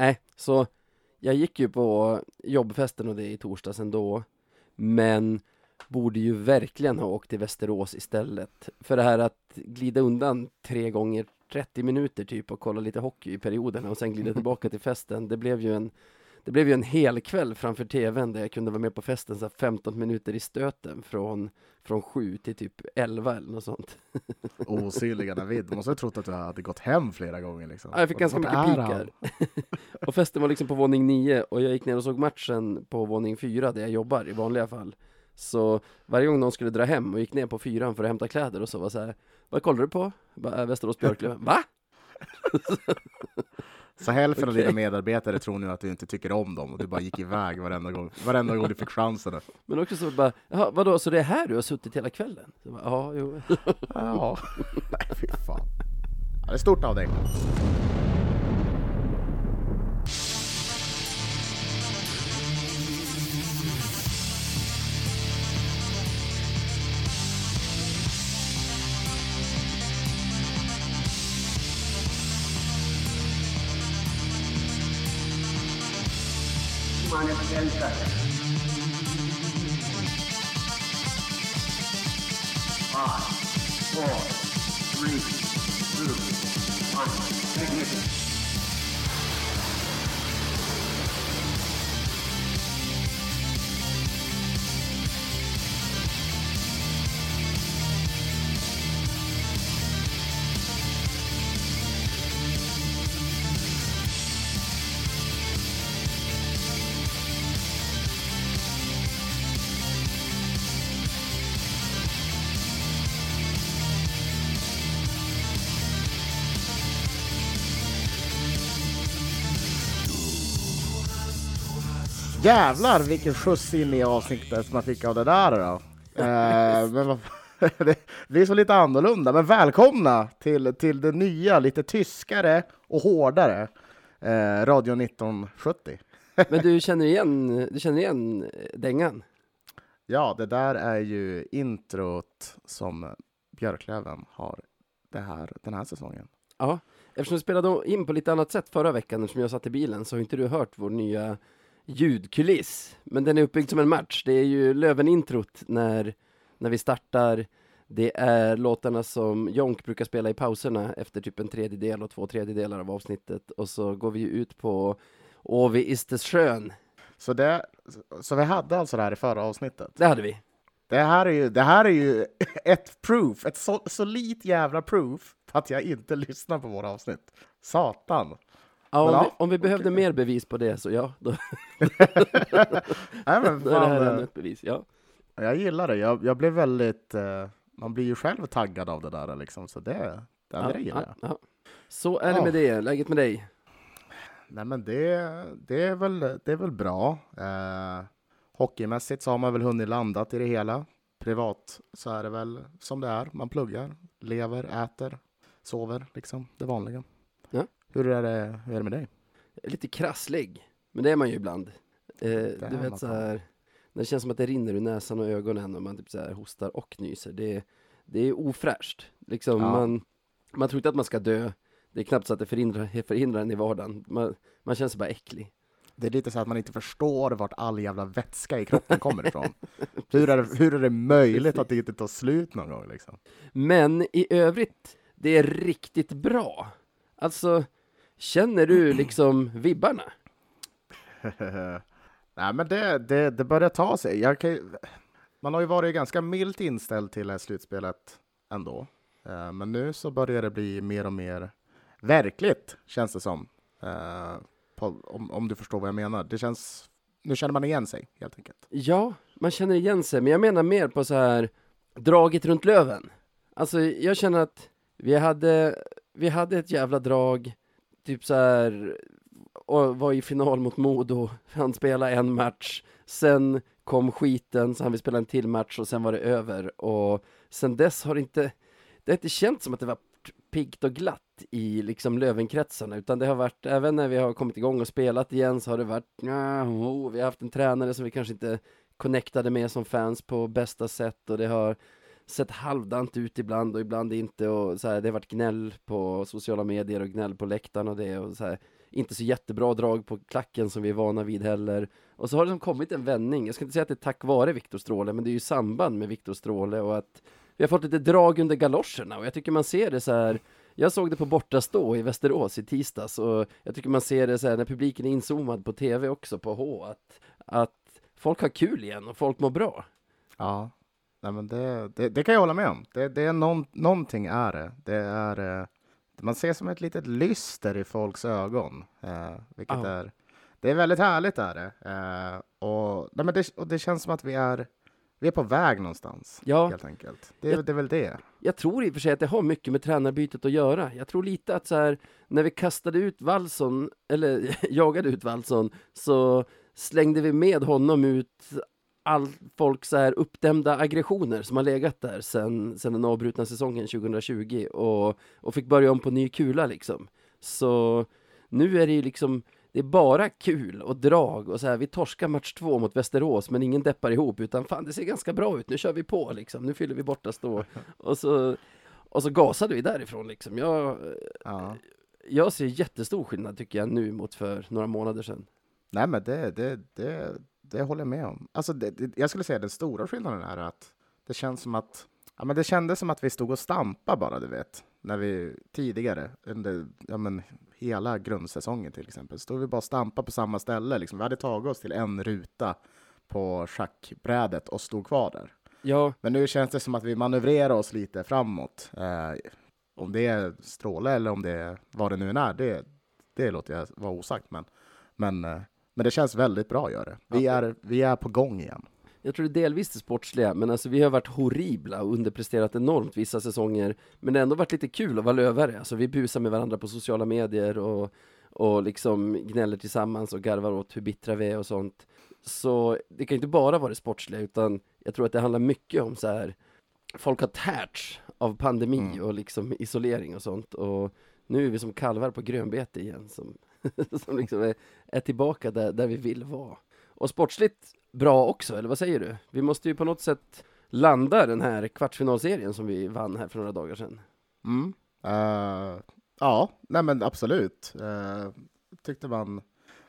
Nej, så jag gick ju på jobbfesten och det i torsdags ändå. Men borde ju verkligen ha åkt till Västerås istället. För det här att glida undan tre gånger 30 minuter typ och kolla lite hockey i perioderna och sen glida tillbaka till festen. Det blev ju en det blev ju en hel kväll framför tvn där jag kunde vara med på festen så 15 minuter i stöten från, från 7 till typ 11 eller något sånt. Osynliga David, du måste ha trott att du hade gått hem flera gånger liksom. Ja, jag fick ganska mycket pikar. och festen var liksom på våning 9 och jag gick ner och såg matchen på våning 4 där jag jobbar i vanliga fall. Så varje gång någon skulle dra hem och gick ner på fyran för att hämta kläder och så var så här, vad kollar du på? Bara, Västerås Björklöven. Va? Så hälften okay. av dina medarbetare tror nu att du inte tycker om dem och du bara gick iväg varenda gång, varenda gång du fick chansen. Men också så bara, jaha, vadå, så det är här du har suttit hela kvällen? Så bara, ja, jo. ja, nej fy fan. Ja, det är stort av dig. Jävlar vilken skjuts in i avsnittet man fick av det där då. eh, men det, det är så lite annorlunda, men välkomna till, till det nya, lite tyskare och hårdare eh, Radio 1970. men du känner igen, du känner igen dängan? Ja, det där är ju introt som Björklöven har det här, den här säsongen. Ja, eftersom vi spelade in på lite annat sätt förra veckan, eftersom jag satt i bilen, så har inte du hört vår nya ljudkuliss. Men den är uppbyggd som en match. Det är ju Löven-introt när, när vi startar. Det är låtarna som Jonk brukar spela i pauserna efter typ en tredjedel och två tredjedelar av avsnittet. Och så går vi ut på Åvi Istesjön. Så, det, så vi hade alltså det här i förra avsnittet? Det hade vi. Det här är ju, det här är ju ett proof, ett så, solitt jävla proof att jag inte lyssnar på våra avsnitt. Satan! Ja, om, ja, vi, om vi behövde mer bevis på det, så ja. Då, Nej, men då är det här ännu ett bevis, ja. Jag gillar det. Jag, jag blev väldigt... Eh, man blir ju själv taggad av det där, liksom, så det, det, ja, det gillar jag. Ja, Så är det med det. Läget med dig? Nej, men det, det, är, väl, det är väl bra. Eh, hockeymässigt så har man väl hunnit landat i det hela. Privat så är det väl som det är. Man pluggar, lever, äter, sover, liksom det vanliga. Hur är det, hur är det med dig? Lite krasslig, men det är man ju ibland. Eh, du vet så här, när det känns som att det rinner ur näsan och ögonen och man typ så här hostar och nyser. Det, det är ofräscht. Liksom, ja. man, man tror inte att man ska dö. Det är knappt så att det förhindrar, förhindrar en i vardagen. Man, man känner sig bara äcklig. Det är lite så att man inte förstår vart all jävla vätska i kroppen kommer ifrån. hur, är det, hur är det möjligt att det inte tar slut någon gång? Liksom? Men i övrigt, det är riktigt bra. Alltså, Känner du liksom vibbarna? Nej, men det, det, det börjar ta sig. Kan, man har ju varit ganska milt inställd till det här slutspelet ändå. Uh, men nu så börjar det bli mer och mer verkligt, känns det som. På, om, om du förstår vad jag menar. Det känns, nu känner man igen sig, helt enkelt. Ja, man känner igen sig, men jag menar mer på så här draget runt Löven. Alltså, jag känner att vi hade, vi hade ett jävla drag typ så här och var i final mot Modo, han spelade en match, sen kom skiten så han vill spela en till match och sen var det över. Och sen dess har det inte, det har inte känts som att det var piggt och glatt i liksom Lövenkretsarna utan det har varit, även när vi har kommit igång och spelat igen så har det varit, oh, vi har haft en tränare som vi kanske inte connectade med som fans på bästa sätt och det har sett halvdant ut ibland och ibland inte och så här, det har varit gnäll på sociala medier och gnäll på läktaren och det och så här. inte så jättebra drag på klacken som vi är vana vid heller. Och så har det liksom kommit en vändning. Jag ska inte säga att det är tack vare Viktor Stråle, men det är ju i samband med Viktor Stråle och att vi har fått lite drag under galoscherna och jag tycker man ser det så här jag såg det på bortastå i Västerås i tisdags och jag tycker man ser det så här när publiken är inzoomad på tv också på H att, att folk har kul igen och folk mår bra. Ja, Nej, men det, det, det kan jag hålla med om. Det, det är någon, någonting är det. Det är, eh, man ser som ett litet lyster i folks ögon, eh, vilket är, det är väldigt härligt är det. Eh, och, nej, men det. Och det känns som att vi är, vi är på väg någonstans, Ja. helt enkelt. Det, Jag- det är väl det. Jag tror i och för sig att det har mycket med tränarbytet att göra. Jag tror lite att så här, när vi kastade ut Wallson, eller jagade ut Wallson, så slängde vi med honom ut all folks så här uppdämda aggressioner som har legat där sen, sen den avbrutna säsongen 2020 och, och fick börja om på ny kula liksom. Så nu är det ju liksom, det är bara kul och drag och så här, vi torskar match två mot Västerås men ingen deppar ihop utan fan det ser ganska bra ut, nu kör vi på liksom, nu fyller vi borta stå och så, och så gasade vi därifrån liksom. Jag, Ja. jag ser jättestor skillnad tycker jag nu mot för några månader sedan. Nej, men det, det, det, det håller jag med om. Alltså, det, det, jag skulle säga den stora skillnaden är att det känns som att ja, men det kändes som att vi stod och stampade bara, du vet, när vi tidigare under ja, men, hela grundsäsongen till exempel. Stod vi bara och stampade på samma ställe. Liksom. Vi hade tagit oss till en ruta på schackbrädet och stod kvar där. Ja, Men nu känns det som att vi manövrerar oss lite framåt. Eh, om det är stråle eller om det är vad det nu är, det, det låter jag vara osagt. Men, men, eh, men det känns väldigt bra, gör det. Vi är, vi är på gång igen. jag tror det är delvis det sportsliga, men alltså vi har varit horribla och underpresterat enormt vissa säsonger, men det har ändå varit lite kul att vara lövare. Alltså vi busar med varandra på sociala medier och, och liksom gnäller tillsammans och garvar åt hur bittra vi är och sånt. Så det kan inte bara vara det sportsliga, utan jag tror att det handlar mycket om så här folk har tärts av pandemi Mm. och liksom isolering och sånt och nu är vi som kalvar på grönbete igen som, som liksom är, är tillbaka där, där vi vill vara. Och sportsligt bra också, eller vad säger du? Vi måste ju på något sätt landa den här kvartsfinalserien som vi vann här för några dagar sedan. Mm. Uh, ja, nej men absolut. Uh, tyckte man,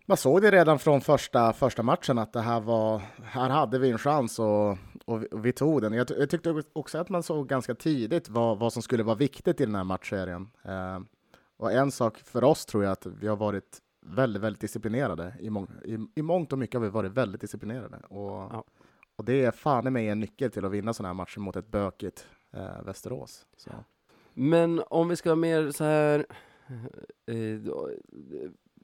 man såg det redan från första, första matchen att det här var, här hade vi en chans och, och, vi, och vi tog den. Jag, jag tyckte också att man såg ganska tidigt vad, vad som skulle vara viktigt i den här matchserien. Uh, och en sak för oss tror jag att vi har varit väldigt, väldigt disciplinerade. I, mång, i, I mångt och mycket har vi varit väldigt disciplinerade. Och, Ja. och det är fan i mig en nyckel till att vinna sådana här matcher mot ett bökigt eh, Västerås. Så. Men om vi ska vara mer så här eh, eh,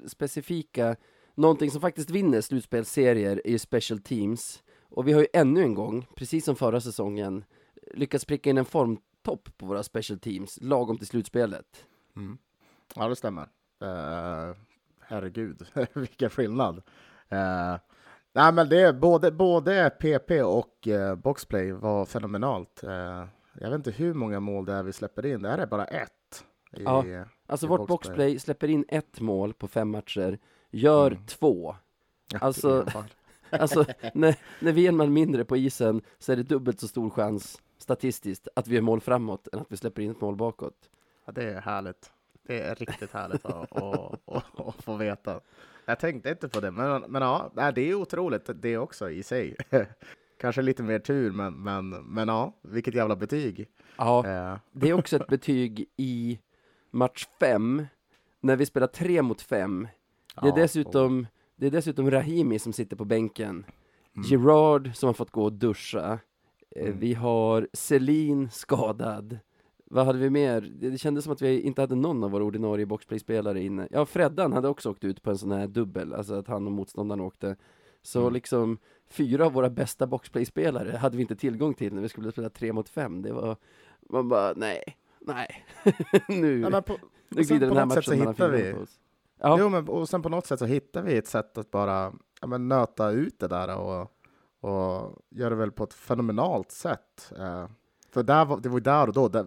specifika, någonting som faktiskt vinner slutspelsserier är ju special teams. Och vi har ju ännu en gång, precis som förra säsongen, lyckats pricka in en formtopp på våra special teams, lagom till slutspelet. Mm. Ja, det stämmer. Uh, herregud, vilken skillnad. Uh, nej, men det, både, både PP och uh, boxplay var fenomenalt. Uh, jag vet inte hur många mål det är vi släpper in. Det här är bara ett. I, Ja. Alltså i vårt boxplay. boxplay släpper in ett mål på fem matcher, gör Mm. två. Alltså-. Alltså, när, när vi är en man mindre på isen så är det dubbelt så stor chans statistiskt att vi gör mål framåt än att vi släpper in ett mål bakåt. Ja, det är härligt. Det är riktigt härligt att, att, att, att få veta. Jag tänkte inte på det, men, men ja, det är otroligt det också i sig. Kanske lite mer tur, men, men, men ja, vilket jävla betyg. Ja, Eh, det är också ett betyg i match fem, när vi spelar tre mot fem. Det är ja, dessutom, det är dessutom Rahimi som sitter på bänken. Mm. Gerard som har fått gå och duscha. Eh, Mm. Vi har Celine skadad. Vad hade vi mer? Det kändes som att vi inte hade någon av våra ordinarie boxplay-spelare inne. Ja, Freddan hade också åkt ut på en sån här dubbel, alltså att han och motståndaren åkte. Så Mm. liksom, fyra av våra bästa boxplay-spelare hade vi inte tillgång till när vi skulle spela tre mot fem. Det var, man bara, nej, nej. nu, Ja, på, nu glider den här matchen mellan fingrarna vi- på oss. Ja, Jo, men och sen på något sätt så hittar vi ett sätt att bara ja, men nöta ut det där och, och göra det väl på ett fenomenalt sätt. Eh, för där var, det var ju där och då. Där,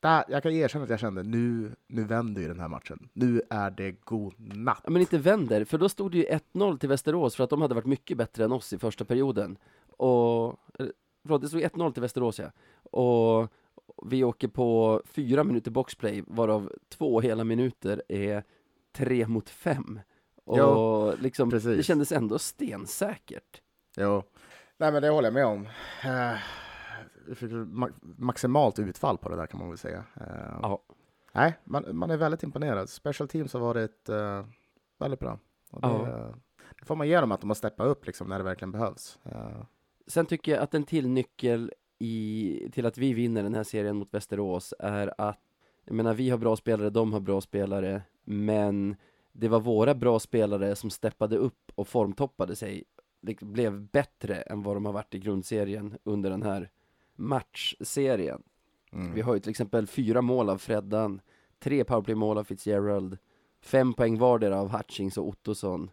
där, jag kan erkänna att jag kände nu, nu vänder ju den här matchen. Nu är det god natt. Ja, men inte vänder, för då stod det ju 1-0 till Västerås för att de hade varit mycket bättre än oss i första perioden. Och, förlåt, det stod 1-0 till Västerås ja. Och vi åker på fyra minuter boxplay, varav två hela minuter är tre mot fem. Och jo, liksom, precis. det kändes ändå stensäkert. Jo, nej men det håller jag med om. Uh, fick ma maximalt utfall på det där kan man väl säga. Uh, ja. Nej, man, man är väldigt imponerad. Special Teams har varit uh, väldigt bra. Och det, ja. det får man ge dem att de har steppat upp liksom när det verkligen behövs. Sen tycker jag att en till nyckel i, till att vi vinner den här serien mot Västerås är att, jag menar vi har bra spelare, de har bra spelare, men det var våra bra spelare som steppade upp och formtoppade sig, det blev bättre än vad de har varit i grundserien under den här matchserien. Mm. Vi har ju till exempel fyra mål av Freddan, tre powerplay-mål av Fitzgerald, fem poäng vardera av Hutchings och Ottosson.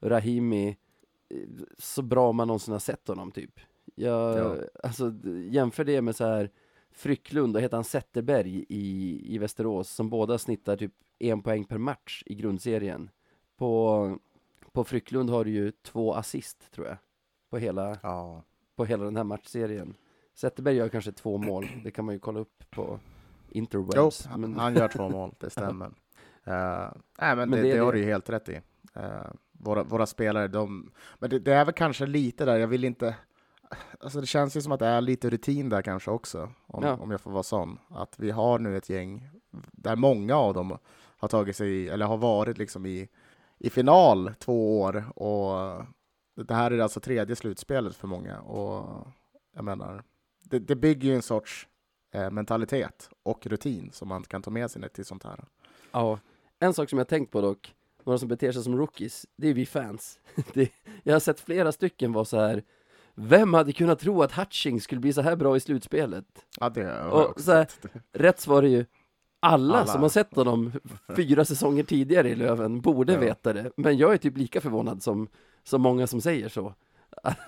Rahimi, eh, så bra man någonsin har sett honom typ. Jag, ja. alltså jämför det med så här Frycklund och heter han Zetterberg i, i Västerås som båda snittar typ en poäng per match i grundserien. På, på Frycklund har du ju två assist tror jag. På hela, ja. på hela den här matchserien. Zetterberg gör kanske två mål, det kan man ju kolla upp på interwebs. Jo, men... han gör två mål, det stämmer. uh, nej, men, men det, det, det har du ju helt rätt i. Uh, våra, våra spelare, de... Men det, det, är väl kanske lite där, jag vill inte Alltså det känns ju som att det är lite rutin där kanske också, om, ja. om jag får vara sån. Att vi har nu ett gäng där många av dem har tagit sig, eller har varit liksom i, i final två år och det här är alltså tredje slutspelet för många och jag menar, det, det bygger ju en sorts eh, mentalitet och rutin som man kan ta med sig till sånt här. Ja, en sak som jag tänkt på dock, några som beter sig som rookies, det är vi fans. Det, jag har sett flera stycken vara så här vem hade kunnat tro att Hutching skulle bli så här bra i slutspelet? Ja, det har jag och så här, Rätt svar är ju alla, alla, som har sett honom fyra säsonger tidigare i Löven borde ja. veta det, men jag är typ lika förvånad som, som många som säger så.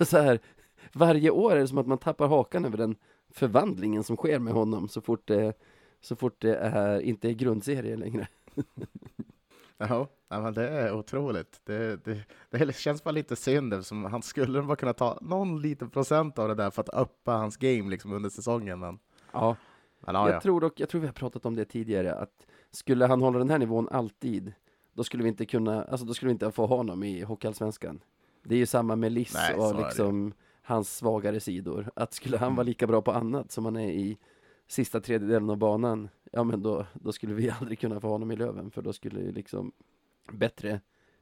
så här, varje år är det som att man tappar hakan över den förvandlingen som sker med honom så fort det, så fort det är, inte är grundserie längre. Ja, men det är otroligt. Det, det, det känns bara lite synd eftersom han skulle bara kunna ta någon liten procent av det där för att uppa hans game liksom under säsongen. Men, ja, men, ja, jag, ja. Tror dock, jag tror vi har pratat om det tidigare, att skulle han hålla den här nivån alltid, då skulle vi inte kunna, alltså då skulle vi inte få honom i Hockeyallsvenskan. Det är ju samma med Liss och liksom hans svagare sidor. Att skulle han vara mm. lika bra på annat som han är i sista tredjedelen av banan, ja men då, då skulle vi aldrig kunna få honom i Löven, för då skulle ju liksom bättre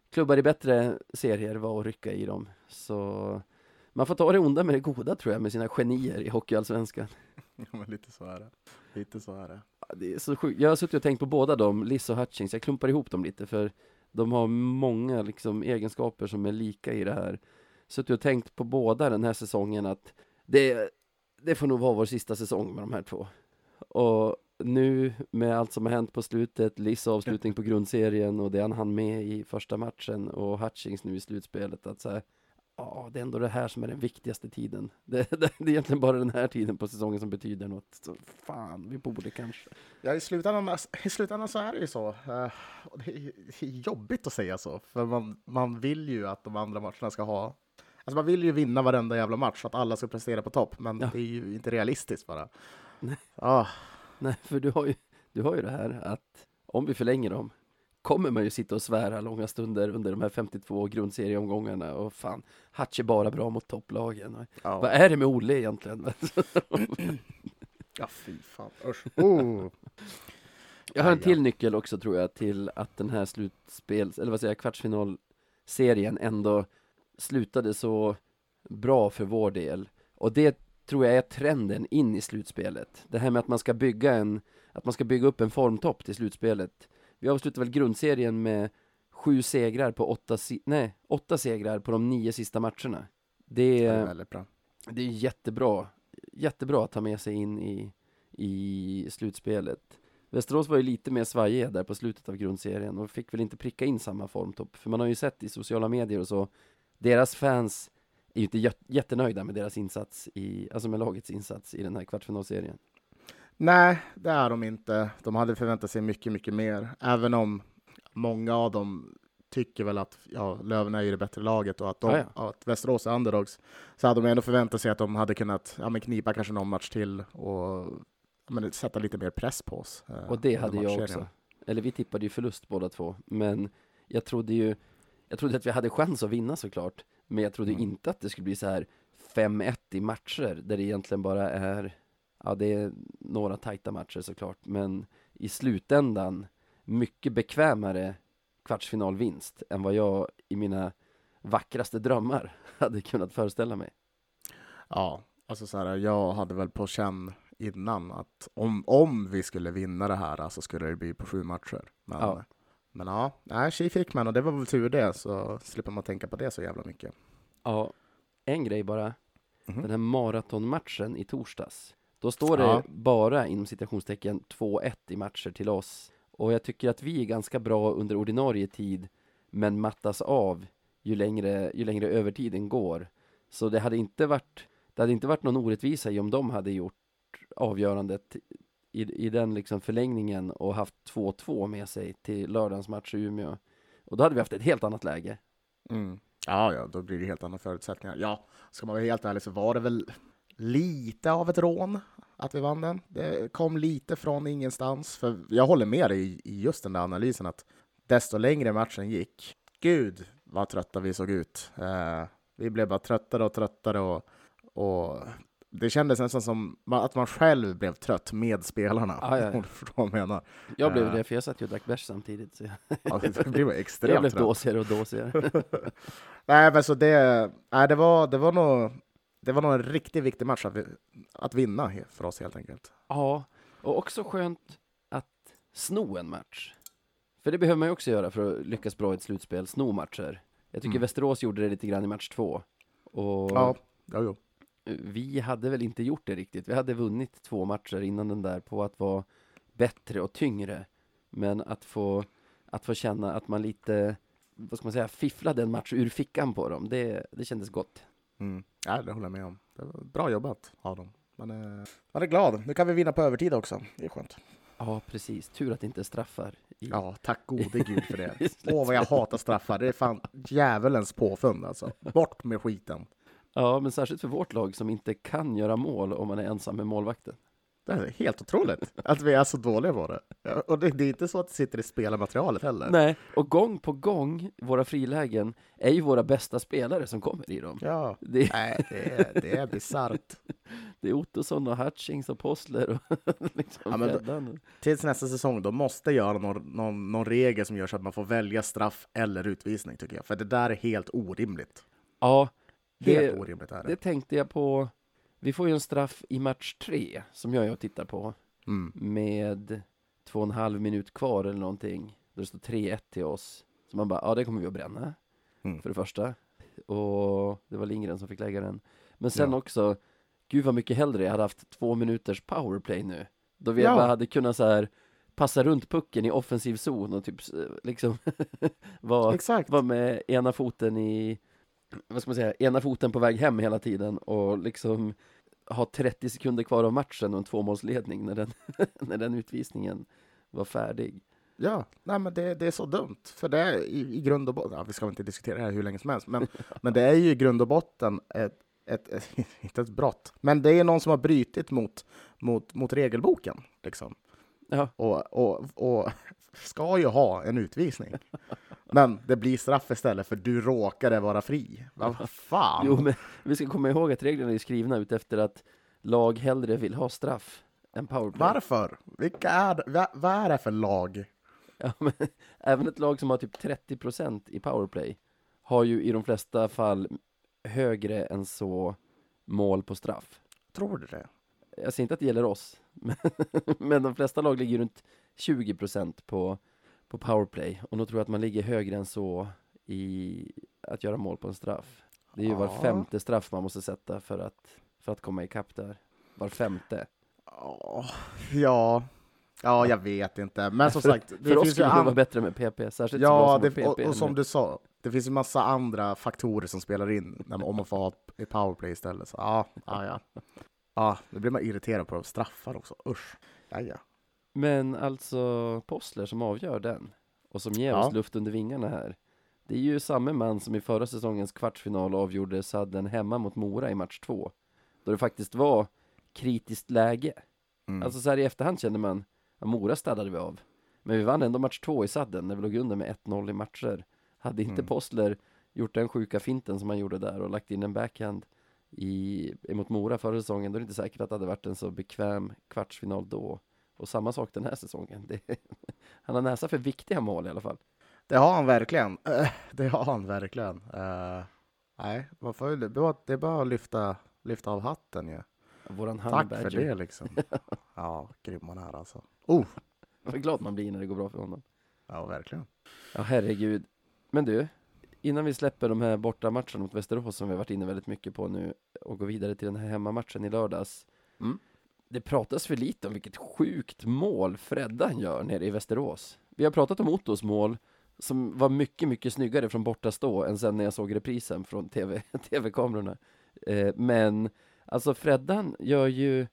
klubbar i bättre serier vara att rycka i dem. Så man får ta det onda med det goda tror jag, med sina genier i Hockeyallsvenskan. Ja, men lite så är det. Lite så är det. det är så sjukt. Jag har suttit och tänkt på båda dem, Liss och Hutchings. Jag klumpar ihop dem lite, för de har många liksom, egenskaper som är lika i det här. Suttit och tänkt på båda den här säsongen att det, det får nog vara vår sista säsong med de här två. Och nu med allt som har hänt på slutet, Liss avslutning på grundserien och det han hann med i första matchen och Hutchings nu i slutspelet, att så här, ja, det är ändå det här som är den viktigaste tiden. Det, det, det, är egentligen bara den här tiden på säsongen som betyder något. Så fan, vi borde kanske. Ja, i slutändan, i slutändan så är det ju så. Eh, det är jobbigt att säga så, för man, man vill ju att de andra matcherna ska ha Alltså man vill ju vinna varenda jävla match, så att alla ska prestera på topp, men ja. det är ju inte realistiskt bara. Nej. Ah. Nej, för du har, ju, du har ju det här att om vi förlänger dem kommer man ju sitta och svära långa stunder under de här 52 grundserieomgångarna och fan, Hatch är bara bra mot topplagen. Ja. Vad är det med Olle egentligen? ja, fy fan. Usch. Oh. Jag har en till nyckel också tror jag till att den här slutspels, eller vad säger jag, kvartsfinalserien ändå slutade så bra för vår del. Och det tror jag är trenden in i slutspelet. Det här med att man ska bygga en, att man ska bygga upp en formtopp till slutspelet. Vi avslutar väl grundserien med sju segrar på åtta, nej, åtta segrar på de nio sista matcherna. Det är, det är väldigt bra. Det är jättebra, jättebra att ta med sig in i, i slutspelet. Västerås var ju lite mer svajiga där på slutet av grundserien och fick väl inte pricka in samma formtopp, för man har ju sett i sociala medier och så, deras fans är ju inte jättenöjda med deras insats, i, alltså med lagets insats i den här kvartsfinalserien. Nej, det är de inte. De hade förväntat sig mycket, mycket mer, även om många av dem tycker väl att ja, Löven är ju det bättre laget och att, de, ja, ja. att Västerås är underdogs, så hade de ändå förväntat sig att de hade kunnat ja, men knipa kanske någon match till och men, sätta lite mer press på oss. Eh, och det hade jag också. eller vi tippade ju förlust båda två, men jag trodde ju, jag trodde att vi hade chans att vinna såklart, men jag trodde Mm. inte att det skulle bli så här 5-1 i matcher, där det egentligen bara är, ja det är några tajta matcher såklart, men i slutändan mycket bekvämare kvartsfinalvinst än vad jag i mina vackraste drömmar hade kunnat föreställa mig. Ja, alltså så här, jag hade väl på känn innan att om, om vi skulle vinna det här så skulle det bli på sju matcher. Men Ja. Men ja, nej, tji fick man och det var väl tur det, så slipper man tänka på det så jävla mycket. Ja, en grej bara. Mhm. Den här maratonmatchen i torsdags. Då står det Ja. bara inom citationstecken 2-1 i matcher till oss. Och jag tycker att vi är ganska bra under ordinarie tid, men mattas av ju längre, ju längre övertiden går. Så det hade inte varit, det hade inte varit någon orättvisa i om de hade gjort avgörandet i, i den liksom förlängningen och haft 2-2 med sig till lördagens match i Umeå. Och då hade vi haft ett helt annat läge. Mm. Ja, ja, då blir det helt andra förutsättningar. Ja, ska man vara helt ärlig så var det väl lite av ett rån att vi vann den. Det kom lite från ingenstans. För jag håller med dig i just den där analysen att desto längre matchen gick, gud vad trötta vi såg ut. Eh, vi blev bara tröttare och tröttare och, och det kändes nästan som att man själv blev trött med spelarna. Ja, ja, ja. Om du förstår vad jag menar. Jag blev Eh. det, för jag satt ju och drack bärs samtidigt. Så jag, Ja, det jag extremt blev trött. dåsigare och dåsigare. Nej, men så det, nej, det, var, det, var nog, det var nog en riktigt viktig match att, vi, att vinna för oss helt enkelt. Ja, och också skönt att sno en match. För det behöver man ju också göra för att lyckas bra i ett slutspel, sno matcher. Jag tycker Mm. Västerås gjorde det lite grann i match två. Och Ja, ja, jo. Vi hade väl inte gjort det riktigt. Vi hade vunnit två matcher innan den där på att vara bättre och tyngre. Men att få, att få känna att man lite, vad ska man säga, fifflade en match ur fickan på dem, det, det kändes gott. Mm. Ja, det håller jag med om. Bra jobbat av dem. Man är, man är glad. Nu kan vi vinna på övertid också. Det är skönt. Ja, precis. Tur att det inte är straffar. I... Ja, tack gode gud för det. Åh, vad jag hatar straffar. Det är fan djävulens påfund alltså. Bort med skiten. Ja, men särskilt för vårt lag som inte kan göra mål om man är ensam med målvakten. Det är helt otroligt att vi är så dåliga på det. Och det, det är inte så att det sitter i spelarmaterialet heller. Nej, och gång på gång, våra frilägen, är ju våra bästa spelare som kommer i dem. Ja, Det, nej, det är, det är bisarrt. det är Ottosson och Hutchings och Postler och liksom Ja, men då-. Tills nästa säsong, då måste göra någon, någon, någon regel som gör så att man får välja straff eller utvisning, tycker jag. För det där är helt orimligt. Ja, Helt det, orimligt är det. det tänkte jag på. Vi får ju en straff i match tre, som jag och tittar på, Mm. med två och en halv minut kvar eller någonting. Där det står 3-1 till oss. Så man bara, ja det kommer vi att bränna. Mm. För det första. Och det var Lindgren som fick lägga den. Men sen Ja. också, gud vad mycket hellre jag hade haft två minuters powerplay nu. Då vi Ja. bara hade kunnat så här passa runt pucken i offensiv zon och typ liksom vara var med ena foten i, vad ska man säga, ena foten på väg hem hela tiden och liksom ha 30 sekunder kvar av matchen och en tvåmålsledning när den, när den utvisningen var färdig. Ja, nej, men det, det är så dumt. För det är i, i grund och botten, ja, vi ska väl inte diskutera det här hur länge som helst, men, men det är ju i grund och botten ett, ett, ett, inte ett brott, men det är någon som har brutit mot, mot, mot regelboken. Liksom. Ja, och, och, och ska ju ha en utvisning. Men det blir straff istället för du råkade vara fri. Va- Vad fan? jo men vi ska komma ihåg att reglerna är skrivna ut efter att lag hellre vill ha straff än powerplay. Varför? Vilka är det? Va, vad är det för lag? Ja, men, även ett lag som har typ 30% i powerplay har ju i de flesta fall högre än så mål på straff. Tror du det? Jag säger inte att det gäller oss, men, men de flesta lag ligger runt 20% på, på powerplay. Och då tror jag att man ligger högre än så i att göra mål på en straff. Det är ju var Ja. femte straff man måste sätta för att, för att komma ikapp där. Var femte. Ja, ja, jag vet inte. Men som sagt, det för oss skulle det vara bättre med PP, särskilt Ja, som det, har och, PP. och som du sa, det finns ju massa andra faktorer som spelar in när man, om man får ha ett powerplay istället. Så, ja, ja, ja. Ja, då blir man irriterad på straffar också. Usch. Ja, ja. Men alltså Postler som avgör den och som ger Ja. oss luft under vingarna här. Det är ju samma man som i förra säsongens kvartsfinal avgjorde sadden hemma mot Mora i match två. Då det faktiskt var kritiskt läge. Mm. Alltså så här i efterhand känner man, ja, Mora städade vi av. Men vi vann ändå match två i sadden när vi låg under med 1-0 i matcher. Hade inte Mm. Postler gjort den sjuka finten som han gjorde där och lagt in en backhand i, emot Mora förra säsongen, då är det inte säkert att det hade varit en så bekväm kvartsfinal då. Och samma sak den här säsongen. Det, han har näsa för viktiga mål i alla fall. Det har han verkligen. Eh, Det har han verkligen. Eh, nej, man får, det är bara- att lyfta, lyfta av hatten ju. Våran Tack för det liksom. Ja, grym man är alltså. Oh, Vad glad man blir när det går bra för honom. ja, verkligen. Ja, herregud. Men du, innan vi släpper de här bortamatcherna mot Västerås som vi har varit inne väldigt mycket på nu och går vidare till den här hemmamatchen i lördags. Mm. Det pratas för lite om vilket sjukt mål Freddan gör nere i Västerås. Vi har pratat om Ottos mål som var mycket, mycket snyggare från bortastå än sen när jag såg reprisen från TV, TV-kamerorna. Eh, men alltså Freddan gör ju,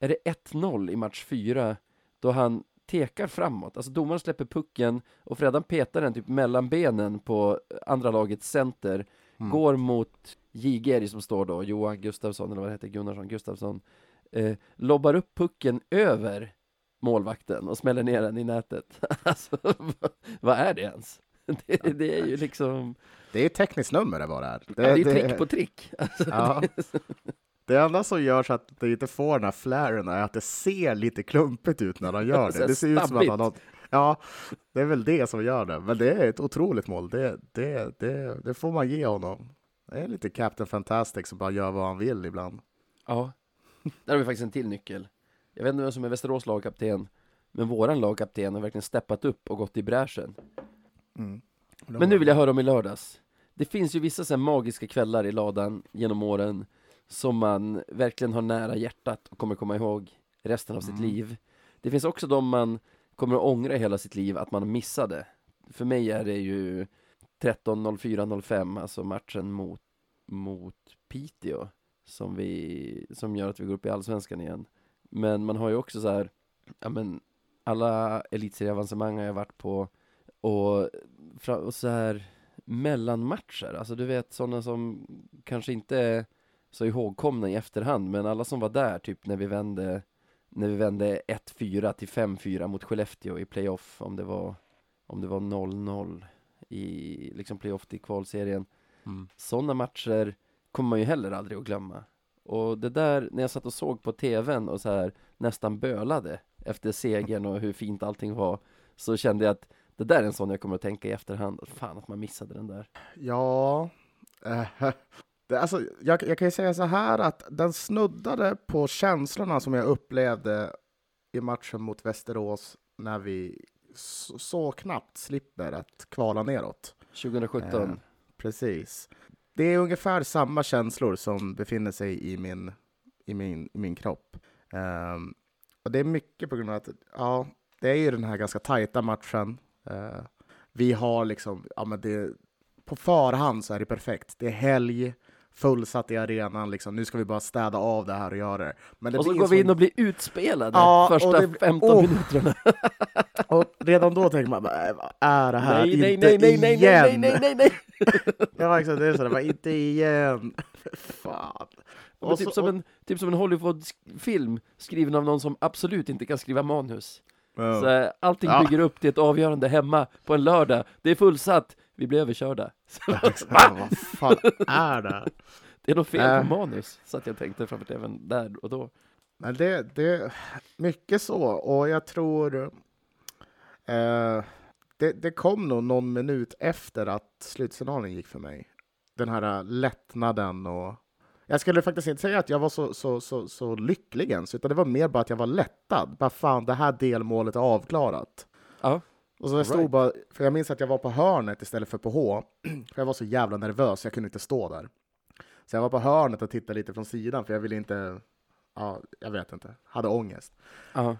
är det 1-0 i match 4 då han tekar framåt, alltså domaren släpper pucken och Freddan petar den typ mellan benen på andra lagets center, Mm. går mot Jigeri som står då, Johan Gustafsson eller vad det heter, Gunnarsson, Gustafsson, eh, lobbar upp pucken över målvakten och smäller ner den i nätet. alltså, vad, är det ens? Det, det är ju liksom, Det är ett tekniskt nummer det bara är. det, är ju trick på trick. Alltså, Ja. Det enda som gör så att det inte får den här flaren är att det ser lite klumpigt ut när han gör det. Det ser ut som att han har... Ja, det är väl det som gör det. Men det är ett otroligt mål. Det, det, det, det får man ge honom. Det är lite Captain Fantastic som bara gör vad han vill ibland. Ja, där har vi faktiskt en till nyckel. Jag vet inte vem som är Västerås lagkapten, men våran lagkapten har verkligen steppat upp och gått i bräschen. Men nu vill jag höra om i lördags. Det finns ju vissa så här magiska kvällar i ladan genom åren som man verkligen har nära hjärtat och kommer komma ihåg resten av sitt Mm. liv. Det finns också de man kommer att ångra hela sitt liv att man missade. För mig är det ju 13.04.05, alltså matchen mot, mot Piteå som, vi, som gör att vi går upp i Allsvenskan igen. Men man har ju också så här, ja men alla elitserieavancemang har jag varit på och, och så här mellanmatcher, alltså du vet sådana som kanske inte är så ihågkomna i efterhand, men alla som var där typ när vi vände när vi vände 1-4 till 5-4 mot Skellefteå i playoff, om det var om det var 0-0 i liksom playoff till kvalserien. Mm. Sådana matcher kommer man ju heller aldrig att glömma. Och det där, när jag satt och såg på tvn och så här nästan bölade efter segern och hur fint allting var, så kände jag att det där är en sån jag kommer att tänka i efterhand. Fan att man missade den där. Ja, eh, det, alltså, jag, jag kan ju säga så här att den snuddade på känslorna som jag upplevde i matchen mot Västerås när vi så, så knappt slipper att kvala neråt. 2017. Eh, Precis. Det är ungefär samma känslor som befinner sig i min, i min, i min kropp. Um, och det är mycket på grund av att, ja, det är ju den här ganska tajta matchen. Uh, vi har liksom, ja men det, på förhand så är det perfekt. Det är helg, fullsatt i arenan, liksom. nu ska vi bara städa av det här och göra det. Men det och så går vi in och blir utspelade Ja, och första det- 15 oh. minuterna. och redan då tänker man, "Äh, vad är det här? Nej, nej, inte nej, nej, nej, igen! nej, nej, nej, nej, Ja, exakt. Det är sådär, inte igen. Fan. Men Och typ, så- som och- en, typ som en Hollywood-film skriven av någon som absolut inte kan skriva manus. Ja. Så, eh, allting Ja. bygger upp till ett avgörande hemma på en lördag. Det är fullsatt, vi blir överkörda. Så, exakt. Vad fan är det? det är något fel på Äh. manus, så att jag tänkte framför tvn där och då. Men det, det mycket så. Och jag tror... Eh, det, det kom nog någon minut efter att slutsignalen gick för mig. Den här lättnaden och... Jag skulle faktiskt inte säga att jag var så, så, så, så lycklig ens, utan det var mer bara att jag var lättad. Bara fan, det här delmålet är avklarat. Ja. Och så jag stod Right. bara, för jag minns att jag var på hörnet istället för på H. För jag var så jävla nervös, jag kunde inte stå där. Så jag var på hörnet och tittade lite från sidan, för jag ville inte, ja, jag vet inte, hade ångest. Ja.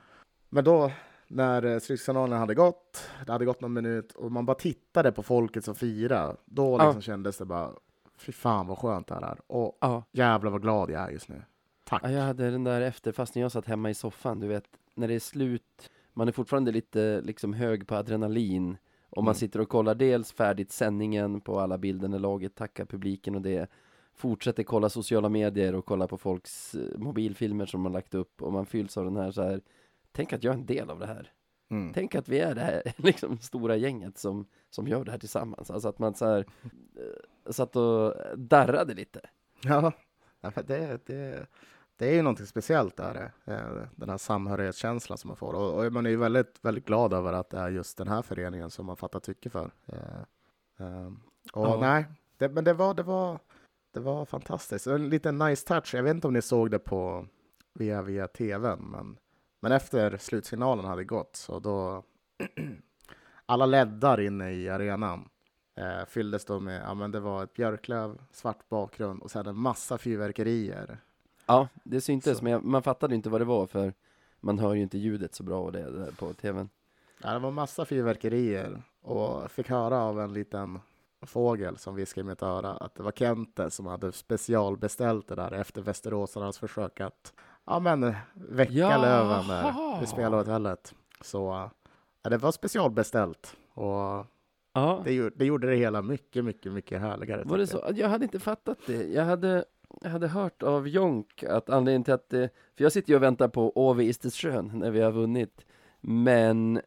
Men då, när eh, slutsignalen hade gått, det hade gått någon minut, och man bara tittade på folket som firade, då liksom kändes det bara, fy fan vad skönt det här är. Och Ja. jävlar vad glad jag är just nu. Tack. ja, jag hade den där efter, fast när jag satt hemma i soffan, du vet, när det är slut, man är fortfarande lite liksom hög på adrenalin, och man Mm. sitter och kollar dels färdigt sändningen på alla bilder när laget tackar publiken och det, fortsätter kolla sociala medier och kolla på folks eh, mobilfilmer som man lagt upp, och man fylls av den här så här, tänk att jag är en del av det här. Mm. Tänk att vi är det här liksom, stora gänget som, som gör det här tillsammans. Alltså att man så här, eh, satt och darrade lite. Ja, det, det, det är ju någonting speciellt där, eh, den här samhörighetskänslan som man får. Och, man är ju väldigt, väldigt glad över att det är just den här föreningen som man fattar tycke för. Eh, eh, och Ja. nej, det, men det var, det var, det var fantastiskt. En liten nice touch. Jag vet inte om ni såg det på via, via tvn, men, men efter slutsignalen hade gått så då alla leddar inne i arenan eh, fylldes då med, ja men det var ett björklöv, svart bakgrund och sen en massa fyrverkerier. Ja, det syntes, Så. men jag, man fattade inte vad det var för man hör ju inte ljudet så bra och det, det på tvn. Ja, det var massa fyrverkerier och fick höra av en liten fågel som viskade i mitt öra att det var Kente som hade specialbeställt det där efter Västeråsarnas försök att ja, men, väcka Jaha. Löven där vid spelarhotellet. Så ja, det var specialbeställt och Ja, det, gjorde- det gjorde det hela mycket, mycket, mycket härligare. var det jag. så? Jag hade inte fattat det. Jag hade, jag hade hört av Jonk att anledningen till att det, för jag sitter ju och väntar på Åve Istersjön när vi har vunnit, men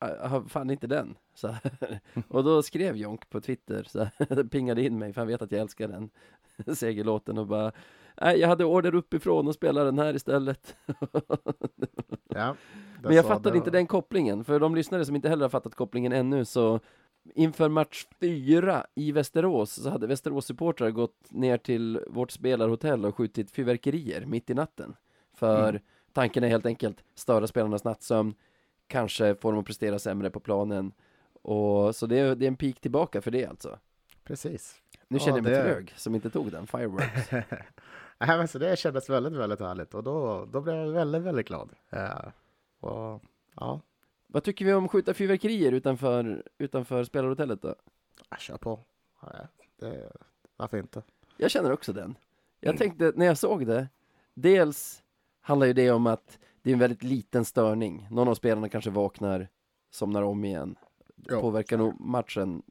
jag har fan inte den. Så. Och då skrev Jonk på Twitter, så här, pingade in mig, för han vet att jag älskar den segerlåten och bara Nej, jag hade order uppifrån och spelade den här istället. Ja, Men jag fattade inte den kopplingen, för de lyssnare som inte heller har fattat kopplingen ännu så Inför match fyra i Västerås så hade Västerås-supportrar gått ner till vårt spelarhotell och skjutit fyrverkerier mitt i natten. För Mm. tanken är helt enkelt störa spelarnas nattsömn, kanske få dem att prestera sämre på planen. Och så det är, det är en pik tillbaka för det alltså. Precis. Nu Ja, känner jag mig det- trög som inte tog den, fireworks. Nej, men så det kändes väldigt, väldigt härligt och då, då blev jag väldigt, väldigt glad. Ja. Och, ja, Vad tycker vi om skjuta fyrverkerier utanför, utanför spelarhotellet då? jag kör på. Ja, det, varför inte? Jag känner också den. Jag tänkte när jag såg det, dels handlar ju det om att det är en väldigt liten störning. Någon av spelarna kanske vaknar, somnar om igen. Jo. Påverkar nog matchen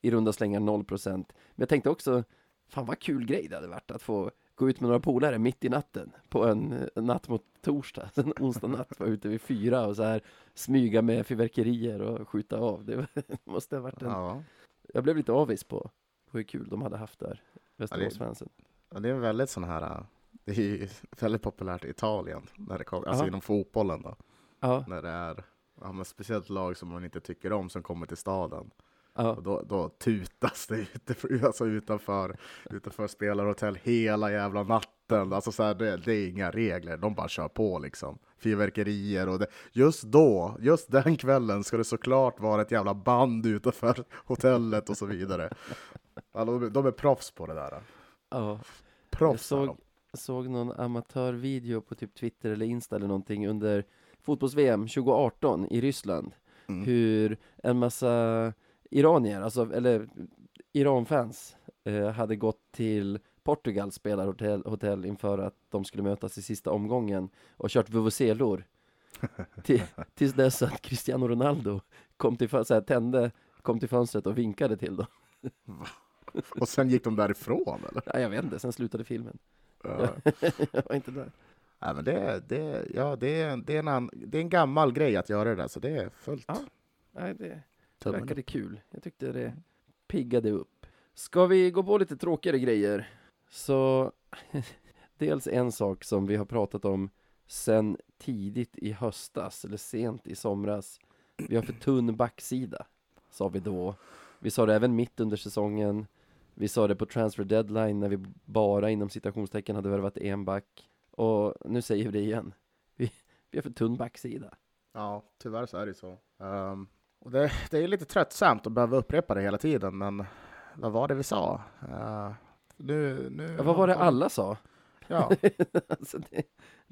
i runda slängar 0%. Men jag tänkte också, fan vad kul grej det hade varit att få gå ut med några polare mitt i natten på en, en natt mot torsdag, en onsdag natt, vara ute vid fyra och så här smyga med fyrverkerier och skjuta av. Det var- måste ha varit en... Ja. Jag blev lite avis på, på hur kul de hade haft där, Västeråsfansen. Och det är väldigt sån här, det är ju väldigt populärt i Italien, när det kommer, alltså inom fotbollen då, Ja, när det är ja, men speciellt lag som man inte tycker om som kommer till staden. Ja. Och då, då tutas det ute, alltså utanför, utanför spelarhotell hela jävla natten. Alltså så här, det, det är inga regler, de bara kör på liksom. Fyrverkerier och det. Just då, just den kvällen ska det såklart vara ett jävla band utanför hotellet och så vidare. Ja, de, de är proffs på det där. ja. Proffs Jag såg- såg någon amatörvideo på typ Twitter eller Insta eller någonting under fotbolls-VM 2018 i Ryssland. Mm. Hur en massa iranier, alltså, eller Iranfans, eh, hade gått till Portugals spelarhotell hotell inför att de skulle mötas i sista omgången och kört vuvuzelor till, tills dess att Cristiano Ronaldo kom till, så här, tände, kom till fönstret och vinkade till dem. Och sen gick de därifrån eller? Ja, jag vet inte, sen slutade filmen. Ja. jag var inte där. Nej, men det, det, ja, det, är, det, är en, det är en gammal grej att göra det där, så det är fullt Ja. Nej, det, tummen verkade kul. Jag tyckte det piggade upp. Ska vi gå på lite tråkigare grejer? Så dels en sak som vi har pratat om sen tidigt i höstas eller sent i somras. Vi har för tunn backsida, sa vi då. Vi sa det även mitt under säsongen. Vi sa det på transfer deadline när vi bara inom citationstecken hade värvat en back. Och nu säger vi det igen. Vi, vi har för tunn backsida. Ja, tyvärr så är det så. Och det, det är lite tröttsamt att behöva upprepa det hela tiden, men vad var det vi sa? Eh, nu, nu, Ja, vad var det alla sa? Ja, alltså det, det är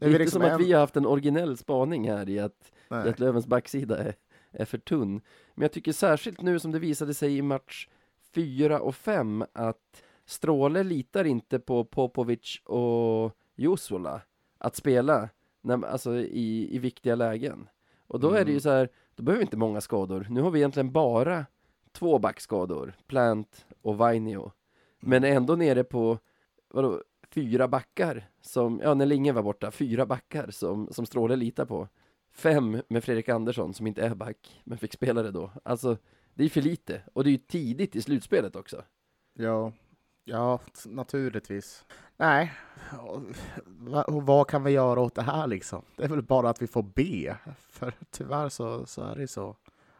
är inte liksom som att en- vi har haft en originell spaning här i att, i att Lövens backsida är, är för tunn. Men jag tycker särskilt nu som det visade sig i match 4 och 5 att Stråle litar inte på Popovic och Jusola att spela när, alltså i, i viktiga lägen. Och då är det ju Mm. så här, då behöver vi inte många skador. Nu har vi egentligen bara två backskador, Plant och Vainio. Men ändå nere på, vadå, fyra backar som, ja när Linge var borta, fyra backar som, som Stråle litar på. fem med Fredrik Andersson som inte är back, men fick spela det då. Alltså, det är för lite. Och det är ju tidigt i slutspelet också. Ja, ja naturligtvis. Nej, och vad kan vi göra åt det här liksom? Det är väl bara att vi får be. För tyvärr så, så är det så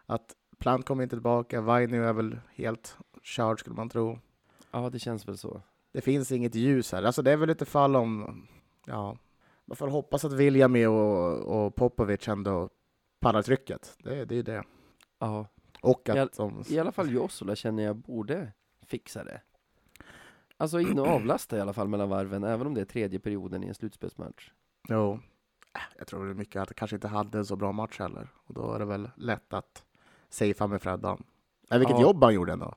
att Plant kommer inte tillbaka. Vainio är väl helt körd skulle man tro. Ja, det känns väl så. Det finns inget ljus här. Alltså det är väl lite fall om, ja, man får hoppas att William och, och Popovic ändå pallar trycket. Det, det är det. Ja. Och att I, all, de... I alla fall Jossola känner jag borde fixa det. Alltså in och avlasta i alla fall mellan varven, även om det är tredje perioden i en slutspelsmatch. Jo, jag tror det är mycket att det kanske inte hade en så bra match heller. Och då är det väl lätt att safea med Freddan. Men vilket Ja. jobb han gjorde ändå.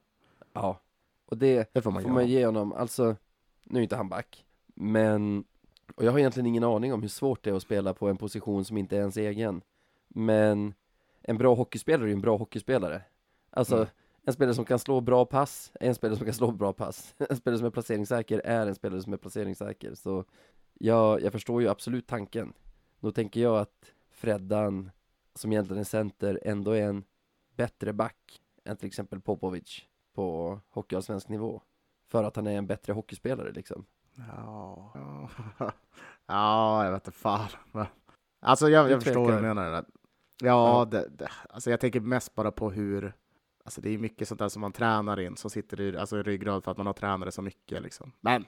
Ja, och det Det får man får man ge honom. Alltså, nu är inte han back, men och jag har egentligen ingen aning om hur svårt det är att spela på en position som inte är ens egen. Men en bra hockeyspelare är ju en bra hockeyspelare. Alltså, Mm. En spelare som kan slå bra pass är en spelare som kan slå bra pass. En spelare som är placeringssäker är en spelare som är placeringssäker. Så jag, jag förstår ju absolut tanken. Då tänker jag att Freddan, som egentligen är center, ändå är en bättre back än till exempel Popovic på hockeyallsvensk nivå. För att han är en bättre hockeyspelare liksom. Ja, ja. ja jag vet inte fan. Alltså jag, jag förstår vad du menar. Ja, Ja. Det, det, alltså jag tänker mest bara på hur Alltså det är mycket sånt där som man tränar in som sitter i, alltså i ryggrad för att man har tränat det så mycket liksom. Men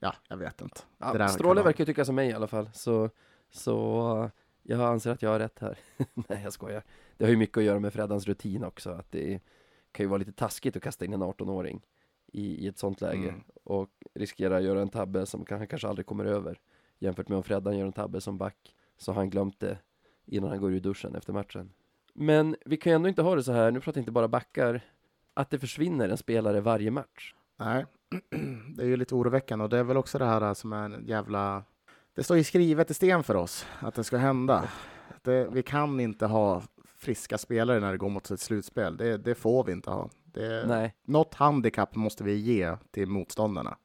ja, jag vet inte. Ja, Stråle verkar tycka som mig i alla fall, så, så jag anser att jag har rätt här. Nej, jag skojar. Det har ju mycket att göra med Freddans rutin också, att det kan ju vara lite taskigt att kasta in en 18-åring i, i ett sånt läge Mm. och riskera att göra en tabbe som han kanske aldrig kommer över. Jämfört med om Freddan gör en tabbe som back, så har han glömt det innan han går ur duschen efter matchen. Men vi kan ju ändå inte ha det så här, nu pratar jag inte bara backar, att det försvinner en spelare varje match. Nej, det är ju lite oroväckande och det är väl också det här som är en jävla... Det står ju skrivet i sten för oss att det ska hända. Det, vi kan inte ha friska spelare när det går mot ett slutspel. Det, det får vi inte ha. Det, Nej, Något handikapp måste vi ge till motståndarna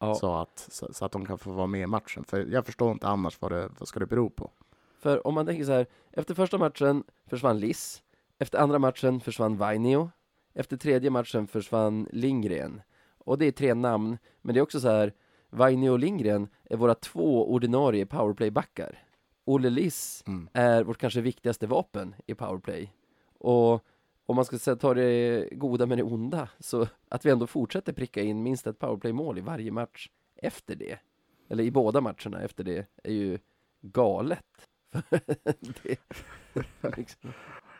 ja. så, att, så, så att de kan få vara med i matchen. För jag förstår inte annars vad det vad ska det bero på. För om man tänker så här, efter första matchen försvann Liss, efter andra matchen försvann Vainio, efter tredje matchen försvann Lindgren. Och det är tre namn, men det är också så här, Vainio och Lindgren är våra två ordinarie powerplay-backar. Olle Liss Mm. är vårt kanske viktigaste vapen i powerplay. Och om man ska säga, ta det goda med det onda, så att vi ändå fortsätter pricka in minst ett powerplay-mål i varje match efter det, eller i båda matcherna efter det, är ju galet. det, liksom.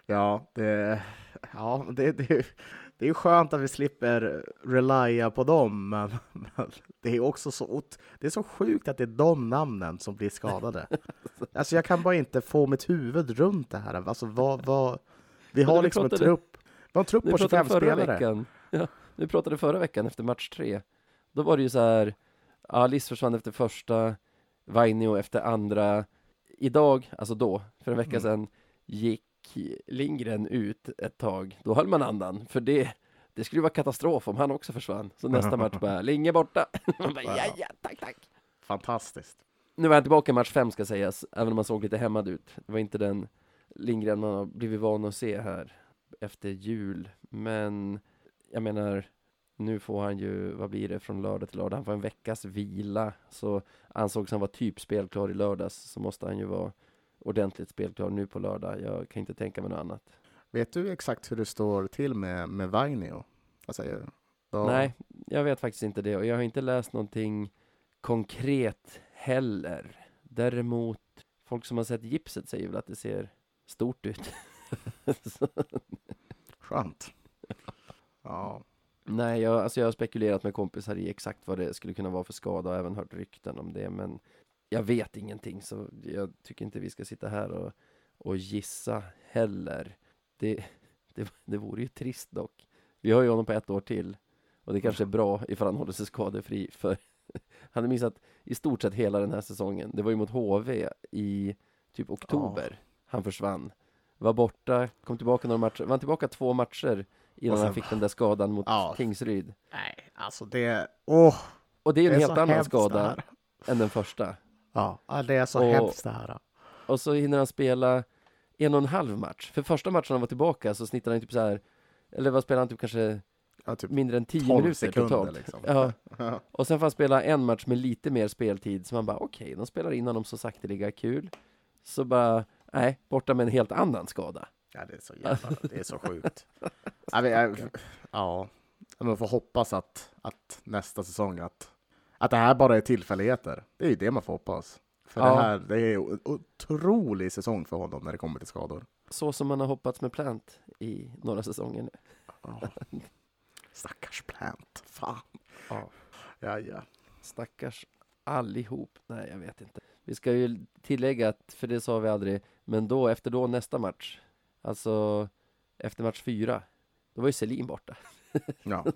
Ja, det, ja det, det, det är skönt att vi slipper relya på dem, men, men det är också så, det är så sjukt att det är de namnen som blir skadade. Alltså jag kan bara inte få mitt huvud runt det här. Alltså vad, vad, vi har vi liksom en trupp, vi har en trupp på pratade 25 förra spelare. veckan, ja, vi pratade förra veckan efter match tre. Då var det ju så här, ja, Liss försvann efter första, Vainio efter andra. Idag, alltså då, för en vecka Mm. sedan, gick Lindgren ut ett tag. Då höll man andan, för det, det skulle ju vara katastrof om han också försvann. Så nästa match bara, Linge borta. man bara, ja, ja, tack, tack. Fantastiskt. Nu var han tillbaka i match fem ska sägas, även om han såg lite hämmad ut. Det var inte den Lindgren man har blivit van att se här efter jul. Men jag menar, nu får han ju, vad blir det, från lördag till lördag? Han får en veckas vila. Så ansågs han vara typ spelklar i lördags så måste han ju vara ordentligt spelklar nu på lördag. Jag kan inte tänka mig något annat. Vet du exakt hur det står till med, med Vainio? Du? Vad- Nej, jag vet faktiskt inte det och jag har inte läst någonting konkret heller. Däremot, folk som har sett gipset säger väl att det ser stort ut. Skönt. Ja. Nej, jag, alltså jag har spekulerat med kompisar i exakt vad det skulle kunna vara för skada och även hört rykten om det, men jag vet ingenting så jag tycker inte vi ska sitta här och, och gissa heller. Det, det, det vore ju trist dock. Vi har ju honom på ett år till och det kanske är bra ifall han håller sig skadefri för han har missat i stort sett hela den här säsongen. Det var ju mot HV i typ oktober han försvann. Var borta, kom tillbaka några matcher, var han tillbaka två matcher innan sen- han fick den där skadan mot Ja. Tingsryd. Nej, alltså det... Åh! Och det är det en är helt annan skada än den första. Ja, det är så Och- hemskt det här. Och så hinner han spela en och en halv match. För första matchen han var tillbaka så snittade han typ så här, eller vad spelade han typ kanske Ja, typ mindre än 10 12 minuter sekunder totalt. liksom. Ja, och sen får han spela en match med lite mer speltid, så man bara okej, de spelar in honom så sakteliga, kul. Så bara, nej, borta med en helt annan skada. Ja, det är så jävla, det är så sjukt. ja, men, jag, ja, man får hoppas att, att nästa säsong att, att det här bara är tillfälligheter. Det är ju det man får hoppas. För Ja. det här, det är en otrolig säsong för honom när det kommer till skador. Så som man har hoppats med Plant i några säsonger nu. Ja. Stackars Plant. Fan. Ja. Ja, ja. Stackars allihop. Nej, jag vet inte. Vi ska ju tillägga att, för det sa vi aldrig, men då, efter då nästa match, alltså efter match fyra, då var ju Selin borta. ja.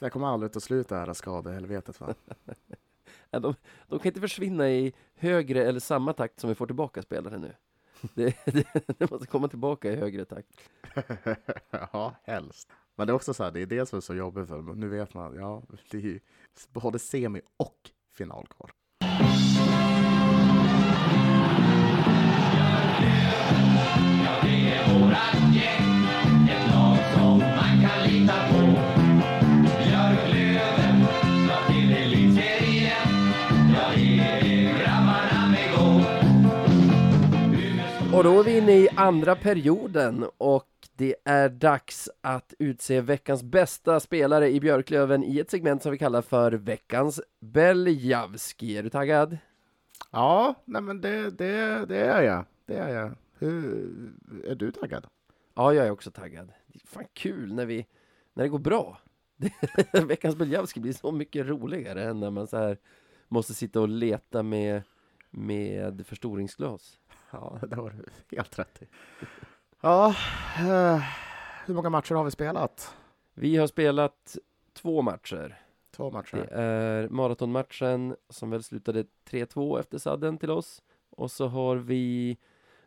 Det kommer aldrig ta slut det här skadehelvetet va? De, de kan inte försvinna i högre eller samma takt som vi får tillbaka spelare nu. Det, det, det måste komma tillbaka i högre takt. ja, helst. Men det är också så här, det är det som är så jobbigt för nu vet man, ja, det är ju både semi och final kvar. Och då är vi inne i andra perioden och det är dags att utse veckans bästa spelare i Björklöven i ett segment som vi kallar för veckans Beljavski. Är du taggad? Ja, nej men det, det, det är jag. Det är jag. Hur, är du taggad? Ja, jag är också taggad. Det är fan kul när, vi, när det går bra. veckans Beljavski blir så mycket roligare än när man så här måste sitta och leta med, med förstoringsglas. Ja, det har du helt rätt i. Ja, eh, hur många matcher har vi spelat? Vi har spelat två matcher. Två matcher. Det är maratonmatchen som väl slutade 3-2 efter sadden till oss. Och så har vi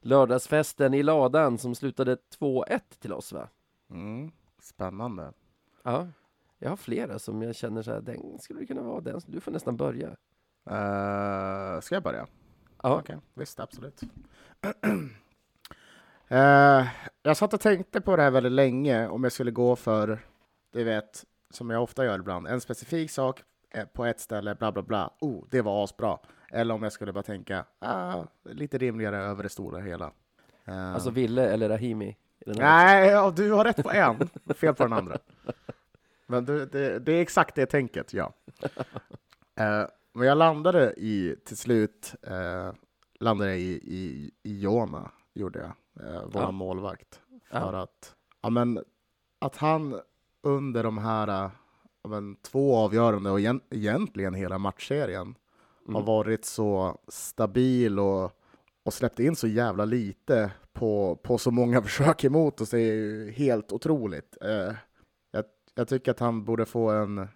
lördagsfesten i ladan som slutade 2-1 till oss va? Mm, spännande. Ja, jag har flera som jag känner så här, den skulle kunna vara den. Du får nästan börja. Uh, ska jag börja? Ja, Okej, visst, absolut. Eh, jag satt och tänkte på det här väldigt länge, om jag skulle gå för, du vet, som jag ofta gör ibland, en specifik sak på ett ställe, bla bla bla, oh, det var asbra. Eller om jag skulle bara tänka, ah, lite rimligare över det stora hela. Eh, alltså Ville eller Rahimi. nej, ja, du har rätt på en, fel på den andra. Men du, det, det är exakt det tänket, ja. Eh, men jag landade i, till slut, eh, landade i, i, i Jona, gjorde jag, eh, vår Ja. målvakt. Ja. För att, ja men, att han under de här eh, ja, men, två avgörande och egent, egentligen hela matchserien har Mm. varit så stabil och, och släppt in så jävla lite på, på så många försök emot oss är ju helt otroligt. Eh, jag, jag tycker att han borde få en,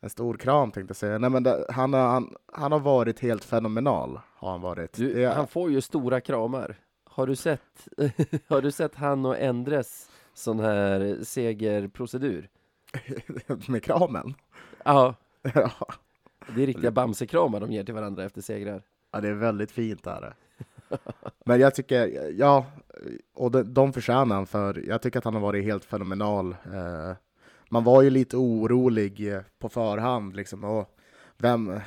en stor kram tänkte jag säga. Nej, men det, han, har, han, han har varit helt fenomenal. Har han varit. Du, Det- han får ju stora kramar. Har du sett, har du sett han och Endres sån här segerprocedur? med kramen. Ja, ja, det är riktiga Bamse-kramar de ger till varandra efter segrar. det är väldigt fint. Där. Men jag tycker, ja, och de, de förtjänar han för. Jag tycker att han har varit helt fenomenal. Eh, man var ju lite orolig på förhand. Liksom, och vem,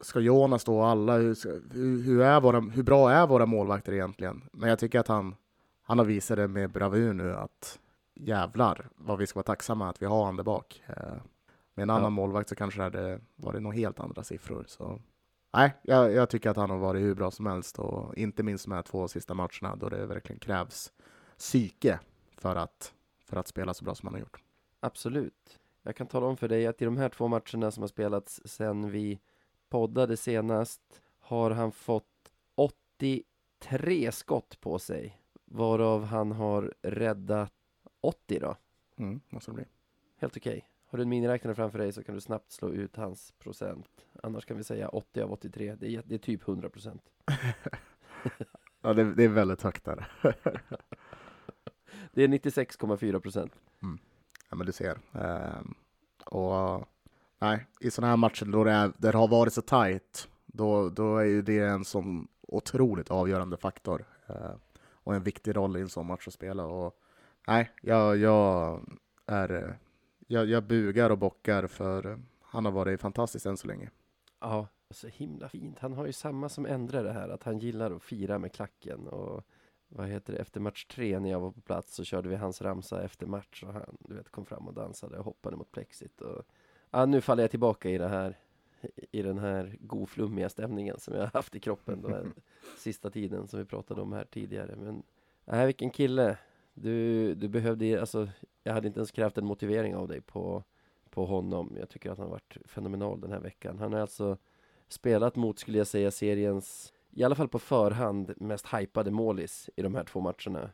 ska Jonas stå alla? Hur, hur, är våra, hur bra är våra målvakter egentligen? Men jag tycker att han, han har visat det med bravur nu att jävlar vad vi ska vara tacksamma att vi har han där bak. Eh, med en Ja. annan målvakt så kanske det hade varit några helt andra siffror. Så. Nej, jag, jag tycker att han har varit hur bra som helst och inte minst de här två sista matcherna då det verkligen krävs psyke för att, för att spela så bra som han har gjort. Absolut. Jag kan tala om för dig att i de här två matcherna som har spelats sedan vi poddade senast har han fått 83 skott på sig, varav han har räddat 80 då. Mm, måste det bli. Helt okej. Har du en miniräknare framför dig så kan du snabbt slå ut hans procent. Annars kan vi säga 80 av 83. Det är, det är typ 100 procent. Ja, det, det är väldigt högt där. Det är 96,4 procent. Ja, men du ser. Ehm, och nej, i sådana här matcher då det, är, där det har varit så tajt, då, då är ju det en sån otroligt avgörande faktor. Eh, och en viktig roll i en sån match att spela. Och, nej, jag, jag är... Jag, jag bugar och bockar för han har varit fantastisk än så länge. Ja, så himla fint. Han har ju samma som ändrar det här, att han gillar att fira med klacken och vad heter det, efter match tre när jag var på plats så körde vi hans ramsa efter match och han, du vet, kom fram och dansade och hoppade mot plexit och ja, nu faller jag tillbaka i det här i den här goflummiga stämningen som jag har haft i kroppen den sista tiden som vi pratade om här tidigare. Men nej, vilken kille! Du, du behövde, alltså, jag hade inte ens krävt en motivering av dig på, på honom. Jag tycker att han har varit fenomenal den här veckan. Han har alltså spelat mot, skulle jag säga, seriens, i alla fall på förhand, mest hypade målis i de här två matcherna.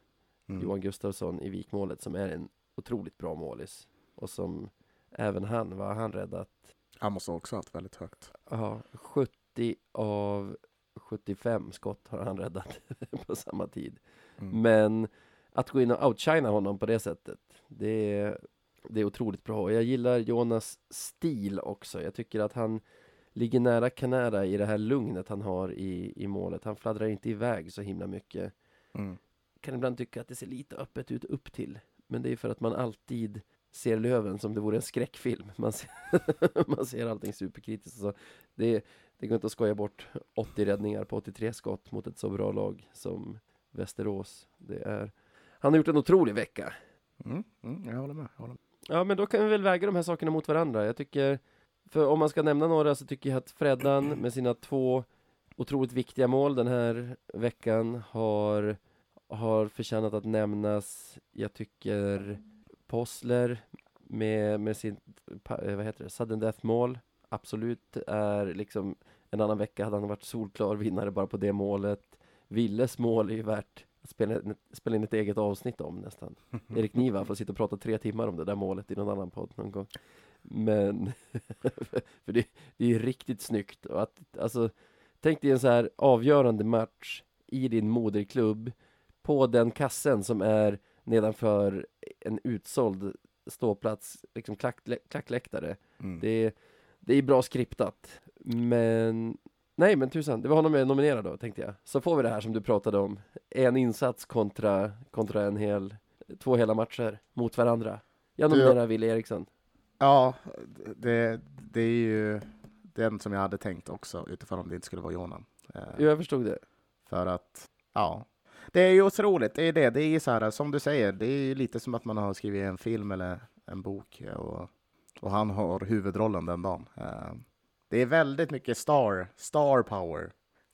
Mm. Johan Gustafsson i vikmålet som är en otroligt bra målis. Och som även han, vad har han räddat? Han måste också ha haft väldigt högt. Ja, 70 av 75 skott har han räddat på samma tid. Mm. Men att gå in och outshina honom på det sättet, det är, det är otroligt bra. Jag gillar Jonas stil också. Jag tycker att han ligger nära Kanada i det här lugnet han har i, i målet. Han fladdrar inte iväg så himla mycket. Mm. Kan ibland tycka att det ser lite öppet ut upp till. Men det är för att man alltid ser Löven som det vore en skräckfilm. Man ser, man ser allting superkritiskt. Så det, det går inte att skoja bort 80 räddningar på 83 skott mot ett så bra lag som Västerås. Det är, han har gjort en otrolig vecka. Mm, mm, jag, håller med, jag håller med. Ja, men då kan vi väl väga de här sakerna mot varandra. Jag tycker, för om man ska nämna några så tycker jag att Freddan med sina två otroligt viktiga mål den här veckan har, har förtjänat att nämnas. Jag tycker Possler med, med sin, eh, vad heter det, sudden death mål absolut är liksom en annan vecka hade han varit solklar vinnare bara på det målet. Villes mål är ju värt spela, spela in ett eget avsnitt om nästan. Erik Niva får sitta och prata tre timmar om det där målet i någon annan podd någon gång. Men, för det, det är ju riktigt snyggt. Och att, alltså, tänk dig en så här avgörande match i din moderklubb på den kassen som är nedanför en utsåld ståplats, liksom klack, klackläktare. Mm. Det, det är bra skriptat. Men nej, men tusan, det var honom jag nominerade då, tänkte jag. Så får vi det här som du pratade om. En insats kontra, kontra en hel, två hela matcher mot varandra. Jag nominerar Wille Eriksson. Ja, det, det är ju den som jag hade tänkt också, utifrån om det inte skulle vara Jonan. Eh, jag förstod det. För att, ja, det är ju otroligt. Det är det. Det är så här, som du säger, det är lite som att man har skrivit en film eller en bok och, och han har huvudrollen den dagen. Det är väldigt mycket star, star power.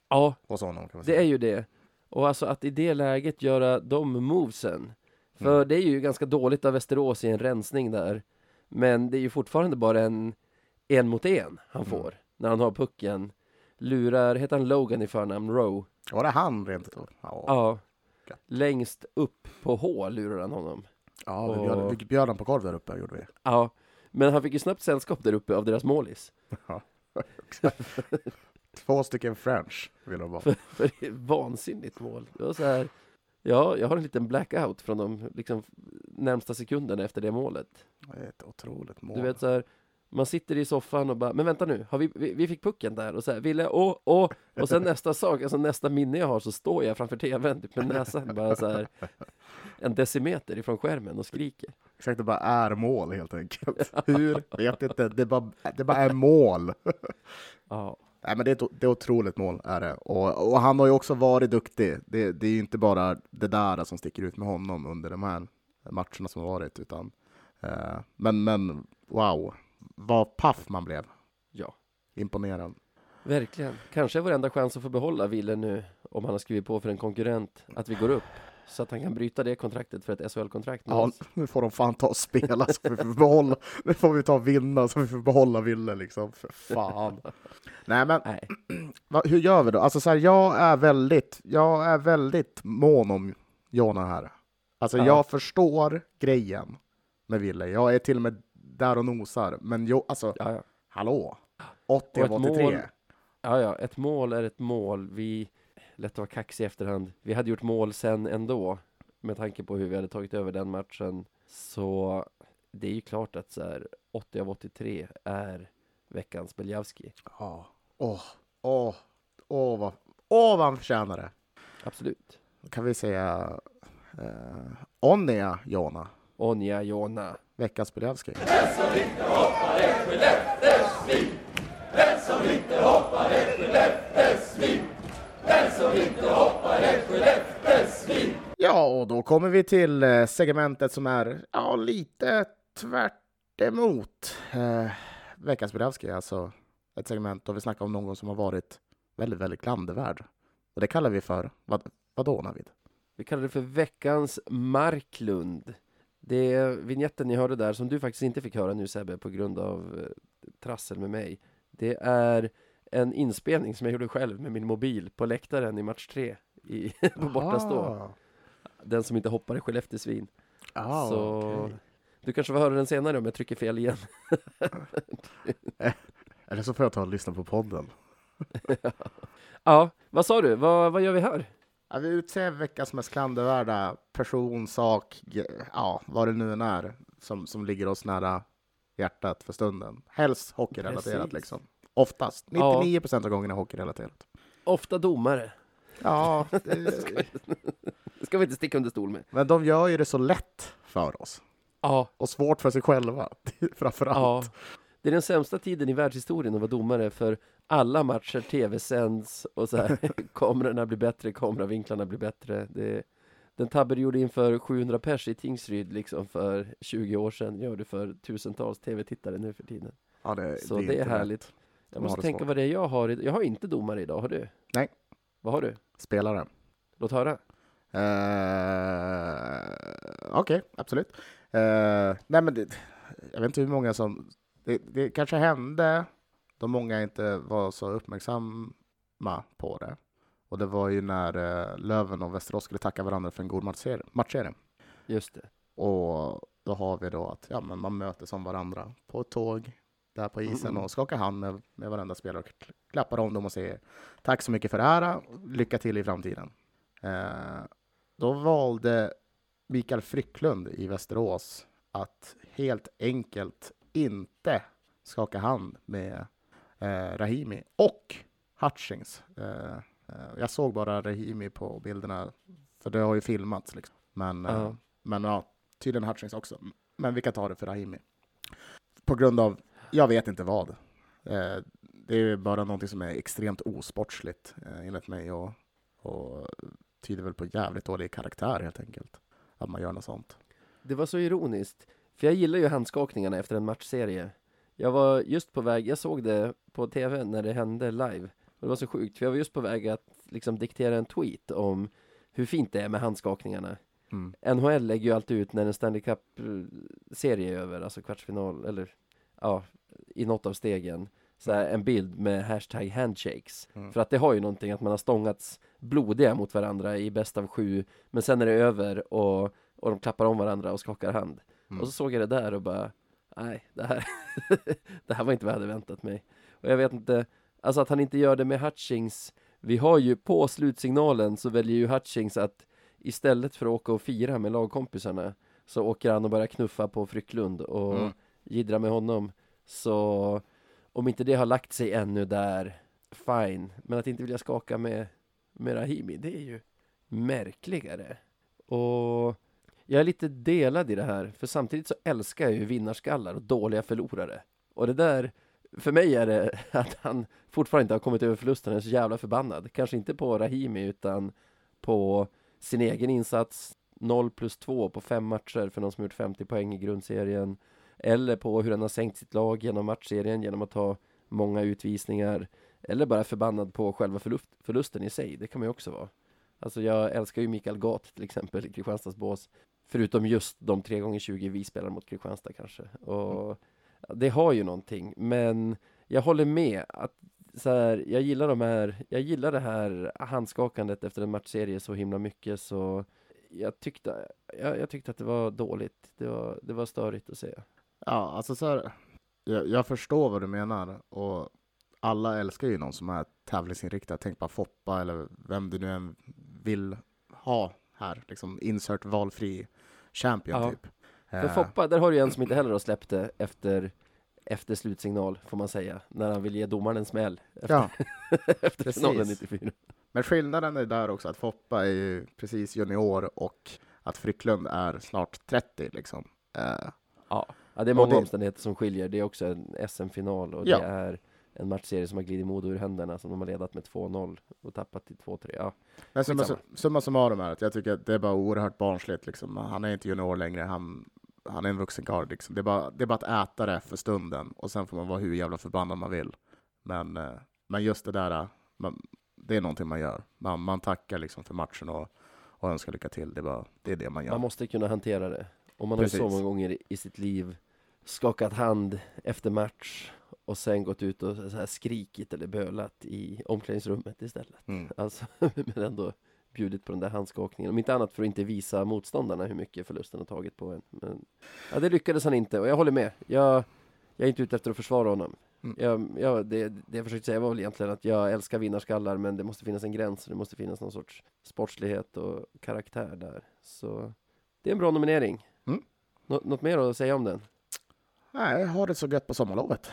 Ja, hos honom, kan man säga. det är ju det. Och alltså att i det läget göra de movesen. För mm. det är ju ganska dåligt av Västerås i en rensning där. Men det är ju fortfarande bara en en mot en han mm. får mm. när han har pucken. Lurar, heter han Logan i förnamn, Rowe? Var det han rent utav? Ja. ja. Längst upp på H lurar han honom. Ja, vi bjöd, vi bjöd han på korv där uppe, gjorde vi. Ja, men han fick ju snabbt sällskap där uppe av deras målis. Ja, Två stycken French vill de vara. För, för det är vansinnigt mål. Det var så här, ja, jag har en liten blackout från de liksom, närmsta sekunderna efter det målet. Det är ett otroligt mål. Du vet så här, man sitter i soffan och bara, men vänta nu, har vi, vi, vi fick pucken där och så här, ville, åh, åh, och sen nästa sak, alltså nästa minne jag har så står jag framför tvn typ med näsan bara så här en decimeter ifrån skärmen och skriker. Exakt, det bara är mål helt enkelt. Hur? Vet inte, det bara, det bara är mål. ja. Nej, men det är, ett, det är otroligt mål, är det. Och, och han har ju också varit duktig. Det, det är ju inte bara det där som sticker ut med honom under de här matcherna som har varit, utan eh, men, men wow, vad paff man blev. Ja. Imponerad. Verkligen. Kanske är vår enda chans att få behålla Wille nu, om han har skrivit på för en konkurrent, att vi går upp. Så att han kan bryta det kontraktet för ett SHL-kontrakt. Ja, nu får de fan ta och spela så vi får behålla, nu får vi ta och vinna så vi får behålla Wille liksom. För fan. Nej men, Nej. hur gör vi då? Alltså så här, jag är väldigt, jag är väldigt mån om Jona här. Alltså ja. jag förstår grejen med Wille. Jag är till och med där och nosar. Men jo, alltså, ja, ja. hallå? 80 av 83. Mål, ja, ja, ett mål är ett mål. Vi, lätt att vara kaxig i efterhand. Vi hade gjort mål sen ändå, med tanke på hur vi hade tagit över den matchen. Så det är ju klart att så här, 80 av 83 är veckans Beljavski. Ja. Åh, åh, åh vad, åh vad han förtjänar det. Absolut. kan vi säga eh, Onnia Jona, Onja Jona. veckans Bilevski. Ja, och då kommer vi till eh, segmentet som är ja, lite tvärt emot eh, veckans Bilevski, alltså ett segment då vi snackar om någon som har varit väldigt, väldigt klandervärd. Och det kallar vi för, vad, vadå Navid? Vi kallar det för veckans Marklund. Det är vignetten ni hörde där, som du faktiskt inte fick höra nu Sebbe, på grund av eh, trassel med mig. Det är en inspelning som jag gjorde själv med min mobil på läktaren i match 3 i, på bortastå. Den som inte hoppar är Skellefteåsvin. ah, Så okej. du kanske får höra den senare om jag trycker fel igen. Eller så får jag ta och lyssna på podden. Ja, vad sa du? Vad, vad gör vi här? Ja, vi utser veckans mest klandervärda person, sak, ja, vad det nu än är som, som ligger oss nära hjärtat för stunden. Helst hockeyrelaterat Precis. liksom. Oftast. Ja. 99 procent av gångerna hockeyrelaterat. Ofta domare. Ja, det, Det ska vi inte sticka under stol med. men de gör ju det så lätt för oss. Ja, Och svårt för sig själva, framför ja. allt. Det är den sämsta tiden i världshistorien att vara domare för alla matcher tv-sänds och så här, kamerorna blir bättre, kameravinklarna blir bättre. Det, den tabbe du gjorde inför 700 pers i Tingsryd liksom för 20 år sedan gör du för tusentals tv-tittare nu för tiden. Ja, det, Så det, är inte härligt. lätt. Jag måste tänka svårt. vad det är jag har. Jag har inte domare idag, har du? Nej. Vad har du? Spelare. Låt höra. Uh, Okej, absolut. Eh, nej, men det, jag vet inte hur många som... Det, det kanske hände då många inte var så uppmärksamma på det. Och det var ju när uh, Löven och Västerås skulle tacka varandra för en god matchserie. Just det. Och då har vi då att ja, men man möter som varandra på ett tåg där på isen Mm. och skakar hand med, med varenda spelare och kl- klappar om dem och säger tack så mycket för det här, lycka till i framtiden. Eh, då valde Mikael Frycklund i Västerås att helt enkelt inte skaka hand med eh, Rahimi och Hutchings. Eh, eh, jag såg bara Rahimi på bilderna, för det har ju filmats. Liksom. Men, Ja. men ja, tydligen Hutchings också. Men vi kan ta det för Rahimi. På grund av, jag vet inte vad. Eh, det är bara någonting som är extremt osportsligt eh, enligt mig och, och tyder väl på jävligt dålig karaktär helt enkelt. Att man gör något sånt. Det var så ironiskt, för jag gillar ju handskakningarna efter en matchserie. Jag var just på väg, jag såg det på tv när det hände live. Och det var så sjukt, för jag var just på väg att liksom diktera en tweet om hur fint det är med handskakningarna. Mm. NHL lägger ju alltid ut när en Stanley Cup-serie är över, alltså kvartsfinal, eller ja, i något av stegen. Så här, en bild med hashtag handshakes. Mm. För att det har ju någonting att man har stångats blodiga mot varandra i bäst av sju. Men sen är det över och, och de klappar om varandra och skakar hand. Mm. Och så såg jag det där och bara, nej, det här, det här var inte vad jag hade väntat mig. Och jag vet inte, alltså att han inte gör det med Hutchings. Vi har ju på slutsignalen så väljer ju Hutchings att istället för att åka och fira med lagkompisarna så åker han och börjar knuffa på Frycklund och Mm jiddra med honom. Så om inte det har lagt sig ännu där, fine. Men att inte vilja skaka med, med Rahimi, det är ju märkligare. Och jag är lite delad i det här, för samtidigt så älskar jag ju vinnarskallar och dåliga förlorare. Och det där, för mig är det att han fortfarande inte har kommit över förlusten, han är så jävla förbannad. Kanske inte på Rahimi, utan på sin egen insats, 0 plus 2 på fem matcher för någon som gjort 50 poäng i grundserien. Eller på hur han har sänkt sitt lag genom matchserien genom att ta många utvisningar. Eller bara förbannad på själva förlust, förlusten i sig, det kan man ju också vara. Alltså jag älskar ju Mikael Gat till exempel i Kristianstads bås. Förutom just de 3 gånger 20 vi spelar mot Kristianstad kanske. Och ja, det har ju någonting, men jag håller med att så här, jag gillar de här, jag gillar det här handskakandet efter en matchserie så himla mycket så jag tyckte, jag, jag tyckte att det var dåligt. Det var, det var störigt att se. Ja, alltså så här, jag, jag förstår vad du menar och alla älskar ju någon som är tävlingsinriktad. Tänk på Foppa eller vem du nu än vill ha här. Liksom insert valfri champion Ja. typ. För Eh, Foppa, där har du en som inte heller har släppt det efter, efter slutsignal, får man säga. När han vill ge domaren en smäll efter, Ja, efter precis. finalen 94. Men skillnaden är där också att Foppa är ju precis junior och att Frycklund är snart 30 liksom. Uh, ja. Ja, det är många det... omständigheter som skiljer. Det är också en SM-final och ja. det är en matchserie som har glidit Modo ur händerna som de har ledat med 2-0 och tappat till 2-3. Ja, Men summa, summa summarum är att jag tycker att det är bara oerhört barnsligt. Liksom. Han är inte junior längre. Han, han är en vuxen karl. Liksom. Det, är bara, det är bara att äta det för stunden och sen får man vara hur jävla förbannad man vill. Men, eh, men just det där, man, det är någonting man gör. Man, man tackar liksom för matchen och, och önskar lycka till. Det är, bara, det är det man gör. Man måste kunna hantera det. Och man Precis. har så många gånger i sitt liv skakat hand efter match och sen gått ut och så här skrikit eller bölat i omklädningsrummet istället. Mm. Alltså, men ändå bjudit på den där handskakningen. Om inte annat för att inte visa motståndarna hur mycket förlusten har tagit på en. Men, ja, det lyckades han inte och jag håller med. Jag, jag är inte ute efter att försvara honom. Mm. Jag, jag, det, det jag försökte säga var väl egentligen att jag älskar vinnarskallar men det måste finnas en gräns. Det måste finnas någon sorts sportslighet och karaktär där. Så det är en bra nominering. Mm. Nå något mer att säga om den? Nej, har det så gött på sommarlovet.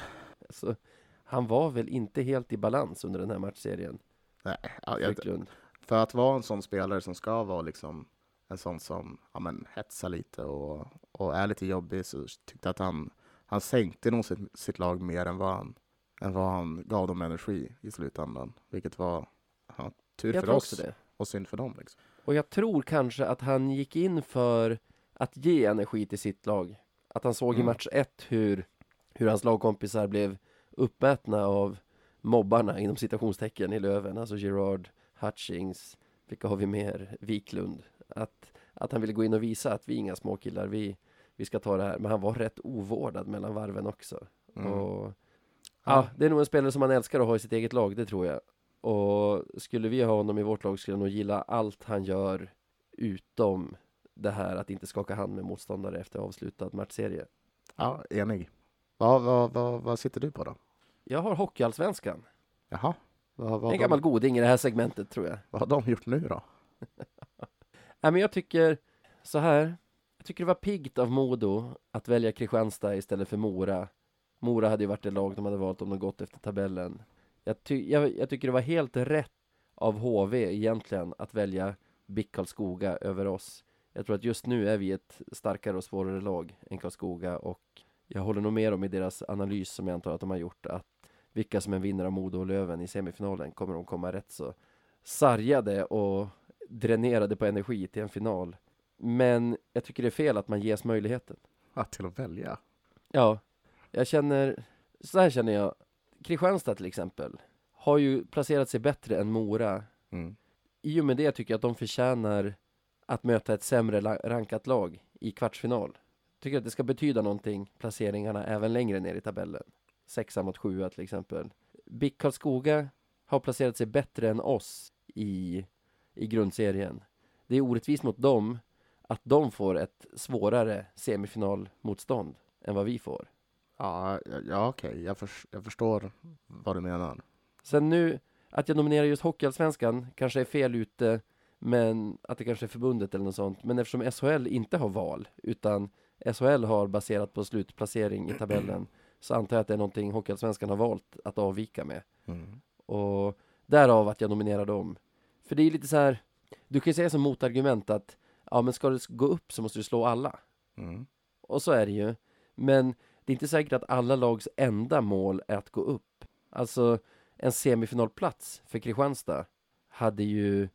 Alltså, han var väl inte helt i balans under den här matchserien? Nej, ja, jag, för att vara en sån spelare som ska vara liksom en sån som ja, men, hetsar lite och, och är lite jobbig så tyckte jag att han, han sänkte nog sitt, sitt lag mer än vad han, än vad han gav dem energi i slutändan. Vilket var ja, tur jag för oss och synd för dem. Liksom. Och jag tror kanske att han gick in för att ge energi till sitt lag. Att han såg mm. i match ett hur, hur hans lagkompisar blev uppätna av mobbarna inom citationstecken i Löven, alltså Gerard, Hutchings, vilka har vi mer? Wiklund. Att, att han ville gå in och visa att vi är inga småkillar, vi, vi ska ta det här. Men han var rätt ovårdad mellan varven också. Mm. Och, ja, det är nog en spelare som man älskar att ha i sitt eget lag, det tror jag. Och skulle vi ha honom i vårt lag skulle jag nog gilla allt han gör utom det här att inte skaka hand med motståndare efter avslutad matchserie. Ja, enig. Vad, vad, vad, vad sitter du på då? Jag har Hockeyallsvenskan. Jaha. Vad, vad en gammal de... goding i det här segmentet tror jag. Vad har de gjort nu då? Nej, men jag tycker så här. Jag tycker det var piggt av Modo att välja Kristianstad istället för Mora. Mora hade ju varit det lag de hade valt om de gått efter tabellen. Jag, ty jag, jag tycker det var helt rätt av HV egentligen att välja BIK Karlskoga över oss. Jag tror att just nu är vi ett starkare och svårare lag än Karlskoga och jag håller nog med om i deras analys som jag antar att de har gjort att vilka som än vinner av Modo och Löven i semifinalen kommer de komma rätt så sargade och dränerade på energi till en final. Men jag tycker det är fel att man ges möjligheten. Att till att välja? Ja, jag känner, så här känner jag. Kristianstad till exempel har ju placerat sig bättre än Mora. Mm. I och med det tycker jag att de förtjänar att möta ett sämre rankat lag i kvartsfinal. Tycker att det ska betyda någonting, placeringarna även längre ner i tabellen. Sexa mot sjua till exempel. BIK Karlskoga har placerat sig bättre än oss i, i grundserien. Det är orättvist mot dem att de får ett svårare semifinalmotstånd än vad vi får. Ja, ja okej, okay. jag, för, jag förstår vad du menar. Sen nu, att jag nominerar just Hockeyallsvenskan kanske är fel ute, men att det kanske är förbundet eller något sånt. Men eftersom SHL inte har val, utan SHL har baserat på slutplacering i tabellen så antar jag att det är någonting Hockeyallsvenskan har valt att avvika med. Mm. Och därav att jag nominerar dem. För det är lite så här, du kan ju säga som motargument att ja men ska du gå upp så måste du slå alla. Mm. Och så är det ju. Men det är inte säkert att alla lags enda mål är att gå upp. Alltså en semifinalplats för Kristianstad hade ju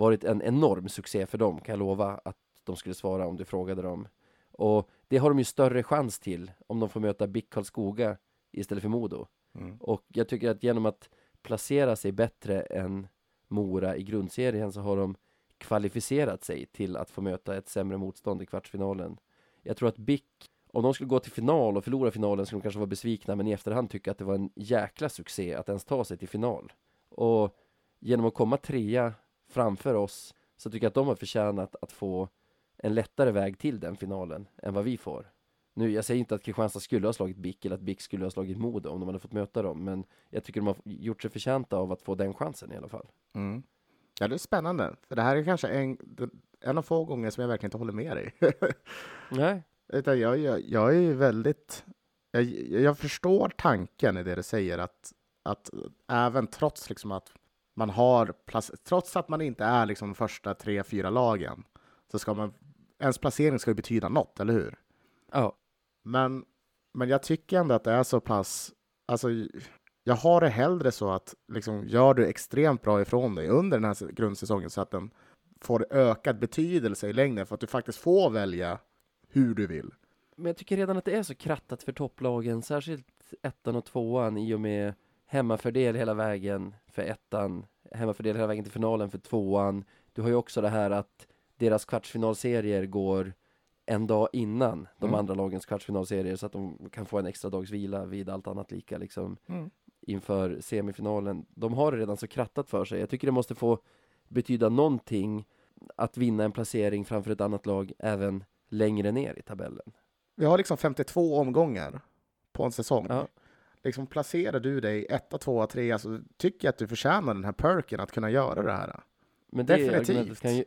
varit en enorm succé för dem kan jag lova att de skulle svara om du frågade dem. Och det har de ju större chans till om de får möta BIK Karlskoga istället för Modo. Mm. Och jag tycker att genom att placera sig bättre än Mora i grundserien så har de kvalificerat sig till att få möta ett sämre motstånd i kvartsfinalen. Jag tror att BIK, om de skulle gå till final och förlora finalen skulle de kanske vara besvikna men i efterhand tycka att det var en jäkla succé att ens ta sig till final. Och genom att komma trea framför oss så tycker jag att de har förtjänat att få en lättare väg till den finalen än vad vi får. Nu, jag säger inte att Kristianstad skulle ha slagit BIK eller att BIK skulle ha slagit Modo om de hade fått möta dem, men jag tycker de har gjort sig förtjänta av att få den chansen i alla fall. Mm. Ja, det är spännande, för det här är kanske en, en av få gånger som jag verkligen inte håller med dig. Nej. Utan jag, jag, jag är väldigt... Jag, jag förstår tanken i det du säger, att, att även trots liksom att man har, trots att man inte är liksom första tre, fyra lagen, så ska man, ens placering ska ju betyda något, eller hur? Ja. Men, men jag tycker ändå att det är så pass, alltså jag har det hellre så att liksom, gör du extremt bra ifrån dig under den här grundsäsongen så att den får ökad betydelse i längden för att du faktiskt får välja hur du vill. Men jag tycker redan att det är så krattat för topplagen, särskilt ettan och tvåan i och med hemmafördel hela vägen för ettan, hemmafördel hela vägen till finalen för tvåan. Du har ju också det här att deras kvartsfinalserier går en dag innan de mm. andra lagens kvartsfinalserier så att de kan få en extra dags vila vid allt annat lika liksom mm. inför semifinalen. De har det redan så krattat för sig. Jag tycker det måste få betyda någonting att vinna en placering framför ett annat lag även längre ner i tabellen. Vi har liksom 52 omgångar på en säsong. Ja. Liksom placerar du dig etta, tvåa, trea så tycker jag att du förtjänar den här perken att kunna göra det här. Men det Definitivt. Argumentet kan ju,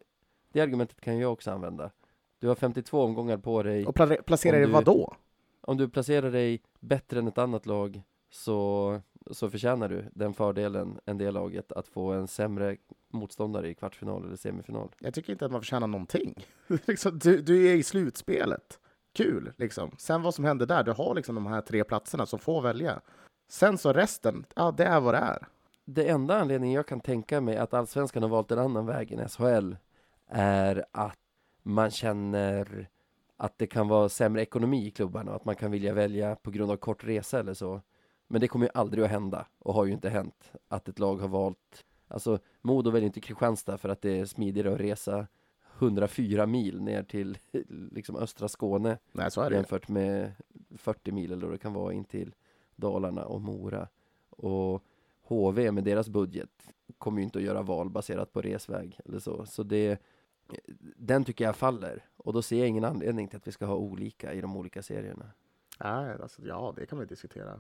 det argumentet kan jag också använda. Du har 52 omgångar på dig. Och pla placera dig vad då? Om du placerar dig bättre än ett annat lag så, så förtjänar du den fördelen, en del laget, att få en sämre motståndare i kvartsfinal eller semifinal. Jag tycker inte att man förtjänar någonting. Liksom, du, du är i slutspelet. Kul, liksom. Sen vad som händer där, du har liksom de här tre platserna som får välja. Sen så resten, ja, det är vad det är. Det enda anledningen jag kan tänka mig att allsvenskan har valt en annan väg än SHL är att man känner att det kan vara sämre ekonomi i klubbarna och att man kan vilja välja på grund av kort resa eller så. Men det kommer ju aldrig att hända och har ju inte hänt att ett lag har valt Alltså Modo väljer inte Kristianstad för att det är smidigare att resa 104 mil ner till liksom östra Skåne Nej, så är det. jämfört med 40 mil eller vad det kan vara in till Dalarna och Mora. Och HV med deras budget kommer ju inte att göra val baserat på resväg eller så. Så det, den tycker jag faller. Och då ser jag ingen anledning till att vi ska ha olika i de olika serierna. Nej, alltså, ja, det kan vi diskutera.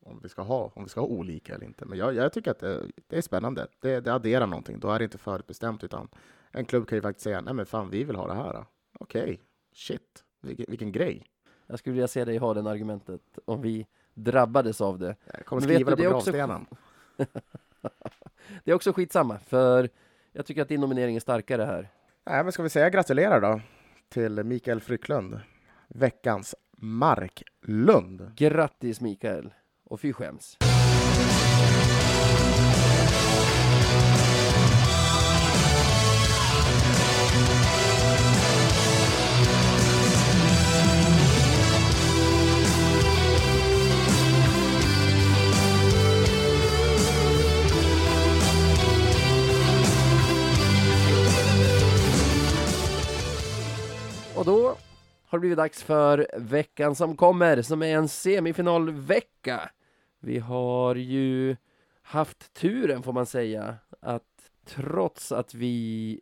Om vi ska ha, om vi ska ha olika eller inte. Men jag, jag tycker att det, det är spännande. Det, det adderar någonting. Då är det inte förutbestämt, utan en klubb kan ju faktiskt säga, nej men fan, vi vill ha det här. Okej, okay. shit, vilken, vilken grej. Jag skulle vilja se dig ha det argumentet om vi drabbades av det. Jag kommer skriva du, det på gravstenen. det är också skitsamma, för jag tycker att din nominering är starkare här. Nej, men ska vi säga gratulerar då till Mikael Frycklund, veckans Marklund. Grattis Mikael, och fy skäms. Och då har det blivit dags för veckan som kommer, som är en semifinalvecka. Vi har ju haft turen, får man säga, att trots att vi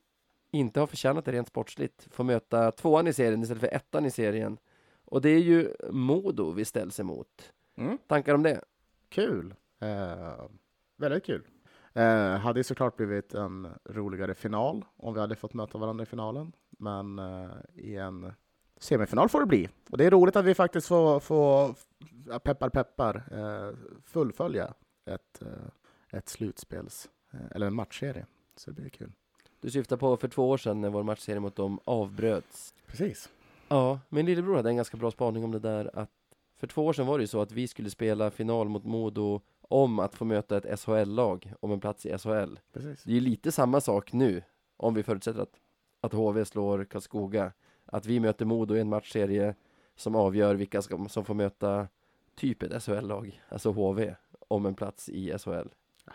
inte har förtjänat det rent sportsligt, få möta tvåan i serien istället för ettan i serien. Och det är ju Modo vi ställs emot. Mm. Tankar om det? Kul! Eh, väldigt kul. Eh, hade såklart blivit en roligare final om vi hade fått möta varandra i finalen. Men eh, i en semifinal får det bli. Och det är roligt att vi faktiskt får, får peppar peppar, eh, fullfölja ett, eh, ett slutspels, eh, eller en matchserie. Så det blir kul. Du syftar på för två år sedan när vår matchserie mot dem avbröts. Precis. Ja, min lillebror hade en ganska bra spaning om det där att för två år sedan var det ju så att vi skulle spela final mot Modo om att få möta ett SHL-lag om en plats i SHL. Precis. Det är ju lite samma sak nu, om vi förutsätter att, att HV slår Karlskoga. Att vi möter Modo i en matchserie som avgör vilka som, som får möta typ ett SHL-lag, alltså HV, om en plats i SHL.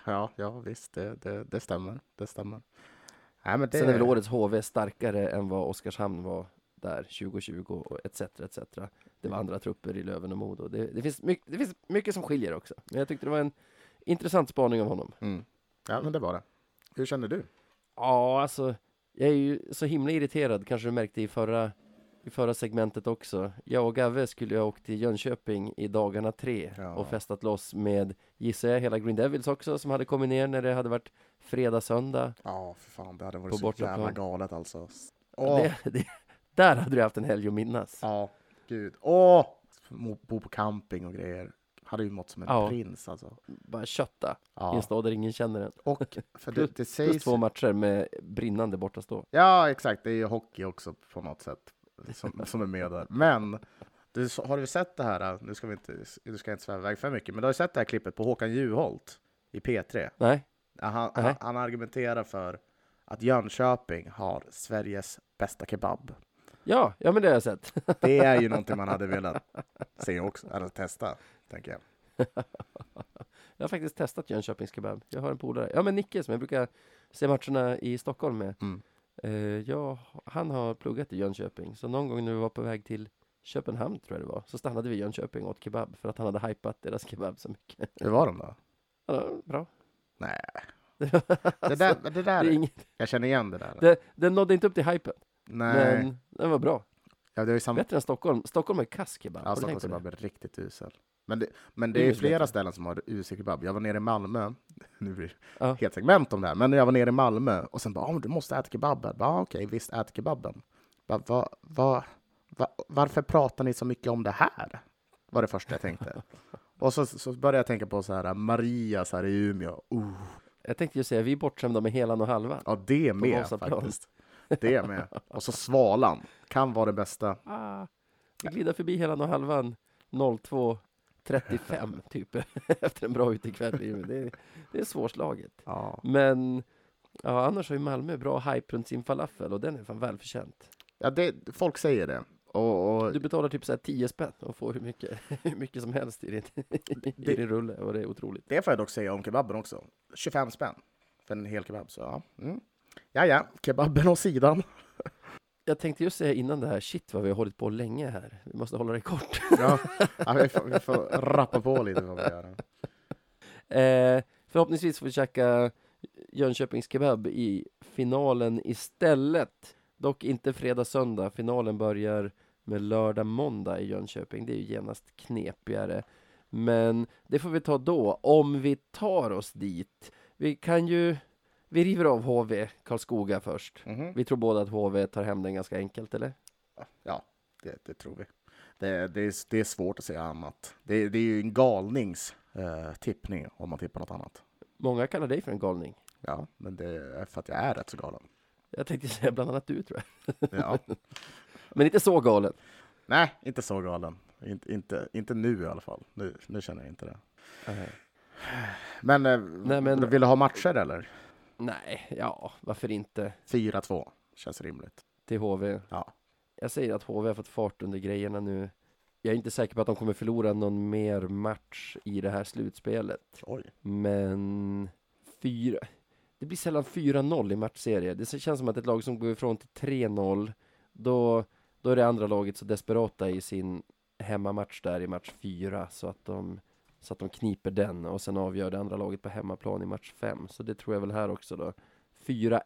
Ja, ja visst, det, det, det stämmer. Det stämmer. Nej, men det... Sen är väl årets HV starkare än vad Oskarshamn var där 2020 och etc. etc. Det var andra trupper i Löven och Modo. Det, det, finns mycket, det finns mycket som skiljer också. Men jag tyckte det var en intressant spaning av honom. Mm. Ja, men det var det. Hur känner du? Ja, alltså, jag är ju så himla irriterad, kanske du märkte i förra i förra segmentet också. Jag och Gavve skulle ju ha åkt till Jönköping i dagarna tre ja. och festat loss med, gissar jag, hela Green Devils också som hade kommit ner när det hade varit fredag, söndag. Ja, för fan, det hade varit så bortaplan. jävla galet alltså. Åh. Det, det, där hade du haft en helg att minnas. Ja, gud. Åh! Bo på camping och grejer. hade ju mått som en Ja. prins alltså. Bara kötta i Ja. en stad där ingen känner en. Och för det, det Plus sägs... två matcher med brinnande bortastå. Ja, exakt. Det är ju hockey också på något sätt som, som är med där. Men du, har du sett det här? Nu ska vi inte, du ska inte sväva iväg för mycket, men du har ju sett det här klippet på Håkan Juholt i P3. Nej, Ja, Han, Nej. han, han argumenterar för att Jönköping har Sveriges bästa kebab. Ja, ja men det har jag sett. Det är ju någonting man hade velat se också, eller testa, tänker jag. Jag har faktiskt testat Jönköpings kebab. Jag har en polare, ja men Nicke som jag brukar se matcherna i Stockholm med. Mm. Ja, han har pluggat i Jönköping, så någon gång när vi var på väg till Köpenhamn tror jag det var, så stannade vi i Jönköping och åt kebab för att han hade hypat deras kebab så mycket. Hur var de då? Ja, bra. Nej, det, det där, det det där är inget, jag känner igen det där. det, den nådde inte upp till hypen, Nej, men den var bra. ja, det ju samma. Bättre än Stockholm. Stockholm är kass kebab. Ja, Stockholms kebab är riktigt usel. Men det, men Det det är är flera bättre. ställen som har usel kebab. Jag var nere i Malmö, nu blir det Ja. helt segment om det här, men jag var nere i Malmö och sen bara, oh, du måste äta kebaben. Ja, okej, visst, ät kebaben. Bara, va, va, va, varför pratar ni så mycket om det här? Var det första jag tänkte. och så, så började jag tänka på så här, Maria så här i Umeå. Uh, Jag tänkte ju säga, vi är bortskämda med helan och halvan. ja, det med faktiskt. Det med. Och så Svalan, kan vara det bästa. Ah, vi glider förbi helan och halvan 02.35 typ efter en bra utekväll. Det, är- det är svårslaget. Ja. Men ja, annars har ju Malmö bra hype runt sin falafel och den är fan välförtjänt. Ja, det, folk säger det. Och, och Du betalar typ så här 10 spänn och får hur mycket, hur mycket som helst i din, i Det- din rulle och det är otroligt. Det får jag dock säga om kebaben också. 25 spänn för en hel kebab. Så ja, mm. Ja, ja. kebaben åt sidan. Jag tänkte just säga innan det här, shit vad vi har hållit på länge här. Vi måste hålla det kort. Ja, ja vi, får, vi får rappa på lite vad vi gör. Eh, förhoppningsvis får vi käka Jönköpings kebab i finalen istället. Dock inte fredag, söndag. Finalen börjar med lördag, måndag i Jönköping. Det är ju genast knepigare. Men det får vi ta då, om vi tar oss dit. Vi kan ju... Vi river av HV Karlskoga först. Mhm. Vi tror båda att HV tar hem den ganska enkelt, eller? Ja, det, det tror vi. Det, det, är, det är svårt att säga annat. Det, det är ju en galnings eh, tippning om man tippar något annat. Många kallar dig för en galning. Ja, men det är för att jag är rätt så galen. Jag tänkte säga bland annat du, tror jag. Ja. Men inte så galen. Nej, inte så galen. Inte, inte, inte nu i alla fall. Nu, nu känner jag inte det. Men, eh, Nej, men- vill du ha matcher eller? Nej, ja, varför inte? 4-2 känns rimligt. Till HV. Ja. Jag säger att HV har fått fart under grejerna nu. Jag är inte säker på att de kommer förlora någon mer match i det här slutspelet. Oj. Men fyra... Det blir sällan 4-0 i matchserier. Det känns som att ett lag som går ifrån till 3-0, då, då är det andra laget så desperata i sin hemmamatch där i match 4 så att de så att de kniper den och sen avgör det andra laget på hemmaplan i match 5. Så det tror jag väl här också då. 4-1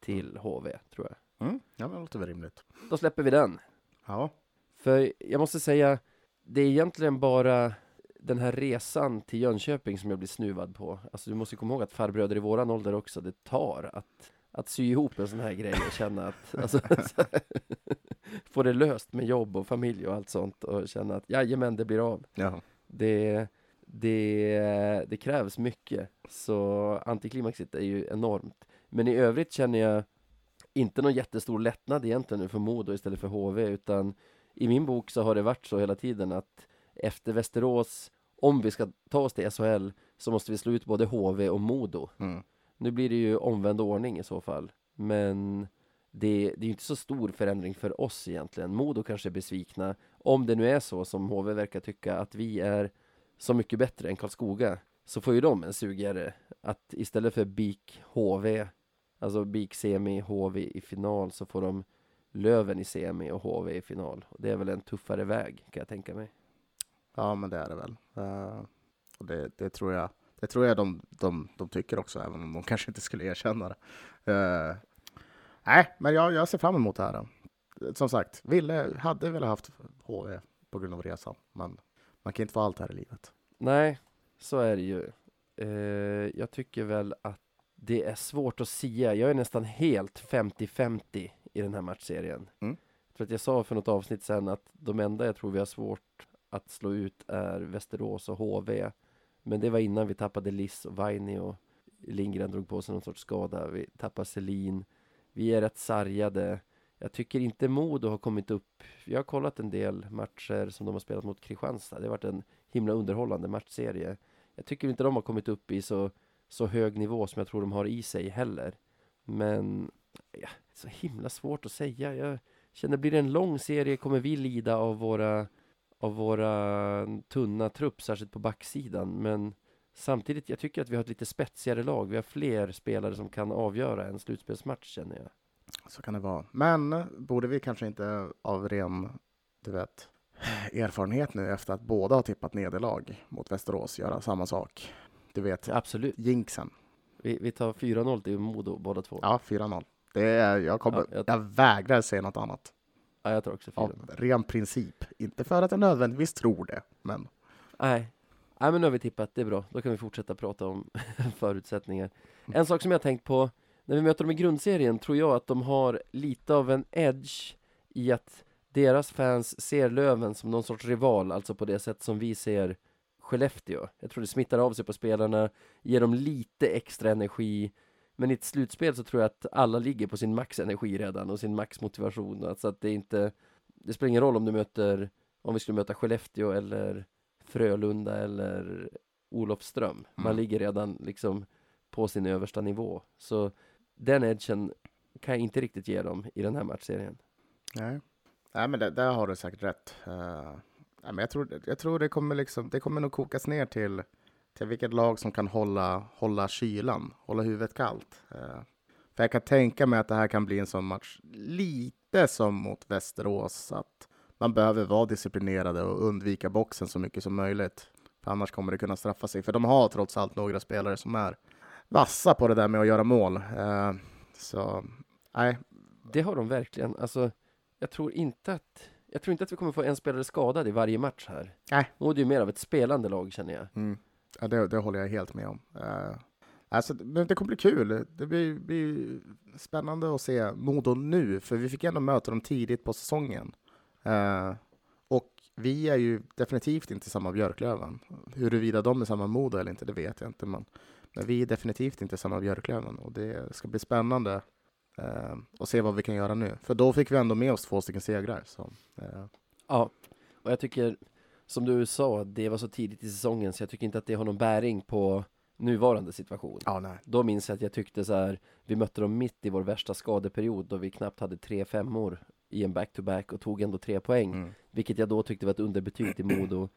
till HV, tror jag. Mm. Ja, men det låter väl rimligt. Då släpper vi den. Ja. För jag måste säga, det är egentligen bara den här resan till Jönköping som jag blir snuvad på. Alltså du måste komma ihåg att farbröder i våran ålder också, det tar att, att sy ihop en sån här grej och känna att, alltså, få det löst med jobb och familj och allt sånt och känna att jajamän, det blir av. ja. Det, det, det krävs mycket, så antiklimaxet är ju enormt. Men i övrigt känner jag inte någon jättestor lättnad egentligen nu för Modo istället för HV, utan i min bok så har det varit så hela tiden att efter Västerås, om vi ska ta oss till SHL, så måste vi slå ut både HV och Modo. Mm. Nu blir det ju omvänd ordning i så fall, men det, det är ju inte så stor förändring för oss egentligen. Modo kanske är besvikna, om det nu är så som HV verkar tycka, att vi är så mycket bättre än Karlskoga, så får ju de en sugare att istället för BIK HV, alltså BIK semi, HV i final, så får de Löven i semi och HV i final. Och det är väl en tuffare väg, kan jag tänka mig. ja, men det är det väl. Uh, och det, det tror jag, det tror jag de, de, de tycker också, även om de kanske inte skulle erkänna det. Uh, nej, men jag, jag ser fram emot det här. Som sagt, ville, hade velat haft HV på grund av resan, men man kan inte få allt här i livet. Nej, så är det ju. Eh, jag tycker väl att det är svårt att sia. Jag är nästan helt 50-50 i den här matchserien. Mm. För att jag sa för något avsnitt sen att de enda jag tror vi har svårt att slå ut är Västerås och HV. Men det var innan vi tappade Liss och Vaini och Lindgren drog på sig någon sorts skada. Vi tappade Selin. Vi är rätt sargade. Jag tycker inte Modo har kommit upp. Jag har kollat en del matcher som de har spelat mot Kristianstad. Det har varit en himla underhållande matchserie. Jag tycker inte de har kommit upp i så, så hög nivå som jag tror de har i sig heller. Men ja, så himla svårt att säga. Jag känner, blir det en lång serie kommer vi lida av våra, av våra tunna trupp, särskilt på backsidan. Men samtidigt, jag tycker att vi har ett lite spetsigare lag. Vi har fler spelare som kan avgöra en slutspelsmatch, känner jag. Så kan det vara. Men borde vi kanske inte av ren, du vet, erfarenhet nu efter att båda har tippat nederlag mot Västerås göra samma sak? Du vet, Absolut. jinxen. Vi, vi tar 4-0 till Modo båda två. Ja, 4-0. Det är, jag, kommer, Ja, jag... jag- vägrar säga något annat. Ja, jag tar också 4-0. Av ren princip. Inte för att jag nödvändigtvis tror det, men Nej. Nej, men nu har vi tippat. Det är bra. Då kan vi fortsätta prata om förutsättningar. En sak som jag tänkt på, när vi möter dem i grundserien tror jag att de har lite av en edge i att deras fans ser Löven som någon sorts rival, alltså på det sätt som vi ser Skellefteå. Jag tror det smittar av sig på spelarna, ger dem lite extra energi. Men i ett slutspel så tror jag att alla ligger på sin maxenergi redan och sin maxmotivation. Alltså att det inte, det spelar ingen roll om du möter, om vi skulle möta Skellefteå eller Frölunda eller Olofström. Man Mm. ligger redan liksom på sin översta nivå. Så den edgen kan jag inte riktigt ge dem i den här matchserien. nej. Nej, men det, där har du säkert rätt. Uh, nej, men jag tror, jag tror det kommer liksom, det kommer nog kokas ner till, till vilket lag som kan hålla, hålla kylan, hålla huvudet kallt. Uh, för jag kan tänka mig att det här kan bli en sån match, lite som mot Västerås, att man behöver vara disciplinerade och undvika boxen så mycket som möjligt. För annars kommer det kunna straffa sig. För de har trots allt några spelare som är vassa på det där med att göra mål. Eh, så nej, Det har de verkligen. Alltså, jag tror inte att jag tror inte att vi kommer få en spelare skadad i varje match här. Nej. Nu är det ju mer av ett spelande lag känner jag. Mm. Ja, det, det håller jag helt med om. Uh, alltså, men det kommer bli kul. Det blir, blir spännande att se Modo nu, för vi fick ändå möta dem tidigt på säsongen. Eh, och vi är ju definitivt inte samma Björklöven. Huruvida de är samma Modo eller inte, det vet jag inte. Men, men vi är definitivt inte samma Björklöven och det ska bli spännande eh, att se vad vi kan göra nu. För då fick vi ändå med oss två stycken segrar. Så, eh, Ja, och jag tycker som du sa, det var så tidigt i säsongen så jag tycker inte att det har någon bäring på nuvarande situation. ja, nej. Då minns jag att jag tyckte så här, vi mötte dem mitt i vår värsta skadeperiod då vi knappt hade tre femmor i en back-to-back och tog ändå tre poäng. Mm. Vilket jag då tyckte var ett underbetyg till Modo.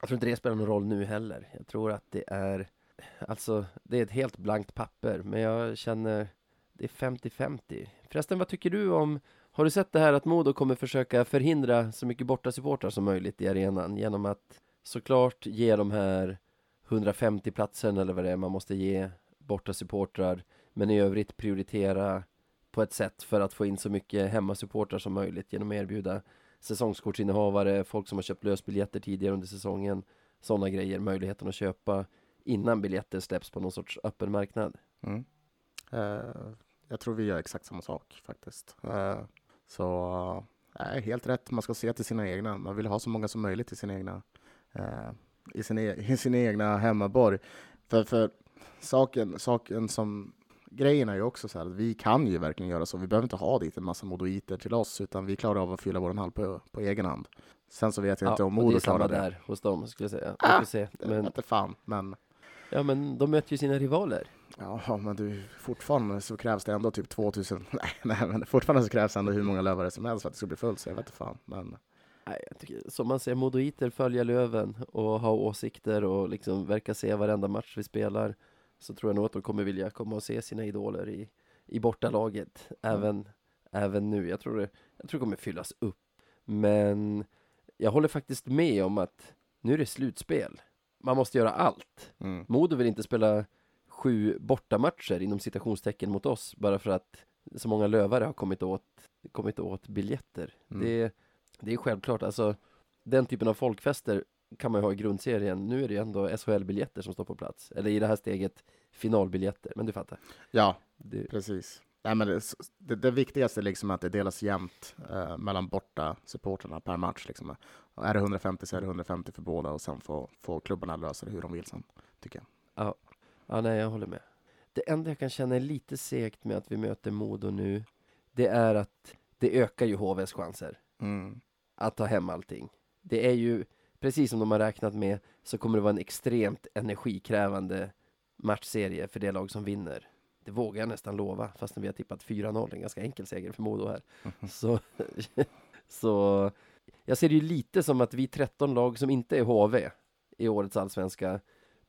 Jag tror inte det spelar någon roll nu heller. Jag tror att det är, alltså det är ett helt blankt papper, men jag känner det är 50-50. Förresten, vad tycker du om, har du sett det här att Modo kommer försöka förhindra så mycket borta supportrar som möjligt i arenan genom att såklart ge de här 150 platserna eller vad det är man måste ge borta supportrar men i övrigt prioritera på ett sätt för att få in så mycket hemmasupportrar som möjligt genom att erbjuda säsongskortsinnehavare, folk som har köpt lösbiljetter tidigare under säsongen, sådana grejer, möjligheten att köpa innan biljetter släpps på någon sorts öppen marknad. Mm. Eh, jag tror vi gör exakt samma sak faktiskt. Eh, så eh, helt rätt, man ska se till sina egna. Man vill ha så många som möjligt i sin egna, eh, i sin, e i sin egna hemmaborg. För, för saken, saken som grejen är ju också så här att vi kan ju verkligen göra så. Vi behöver inte ha dit en massa modoiter till oss, utan vi klarar av att fylla vår hall på, på egen hand. Sen så vet jag inte om och det är Modo samma klarar det. där hos dem skulle jag säga. Ah, se. Det Men, vete fan, men ja, men de möter ju sina rivaler. Ja, men du, fortfarande så krävs det ändå typ 2000, nej, nej men fortfarande så krävs det ändå hur många lövare som helst för att det ska bli fullt, så jag vet inte fan. Men Nej, jag tycker, som man ser, modoiter följa Löven och ha åsikter och liksom verka se varenda match vi spelar så tror jag nog att de kommer vilja komma och se sina idoler i, i bortalaget även, även nu. Jag tror, det, jag tror det kommer fyllas upp. Men jag håller faktiskt med om att nu är det slutspel. Man måste göra allt. mm. Modo vill inte spela sju bortamatcher inom citationstecken mot oss bara för att så många lövare har kommit åt, kommit åt biljetter. Mm. Det, det är självklart, alltså den typen av folkfester kan man ju ha i grundserien. Nu är det ju ändå SHL-biljetter som står på plats. Eller i det här steget finalbiljetter, men du fattar. ja, Det, precis. Nej, men det, det, det viktigaste är liksom att det delas jämnt eh, mellan borta supporterna per match. Liksom. Och är det 150 så är det 150 för båda och sen får, får klubbarna lösa det hur de vill sen, tycker jag. Ja. ja, nej jag håller med. Det enda jag kan känna är lite segt med att vi möter Modo nu, det är att det ökar ju HVs chanser Mm. att ta hem allting. Det är ju, precis som de har räknat med, så kommer det vara en extremt energikrävande matchserie för det lag som vinner. Det vågar jag nästan lova, fast vi har tippat 4-0, en ganska enkel seger för Modo här. Så, så jag ser det ju lite som att vi 13 lag som inte är HV i årets allsvenska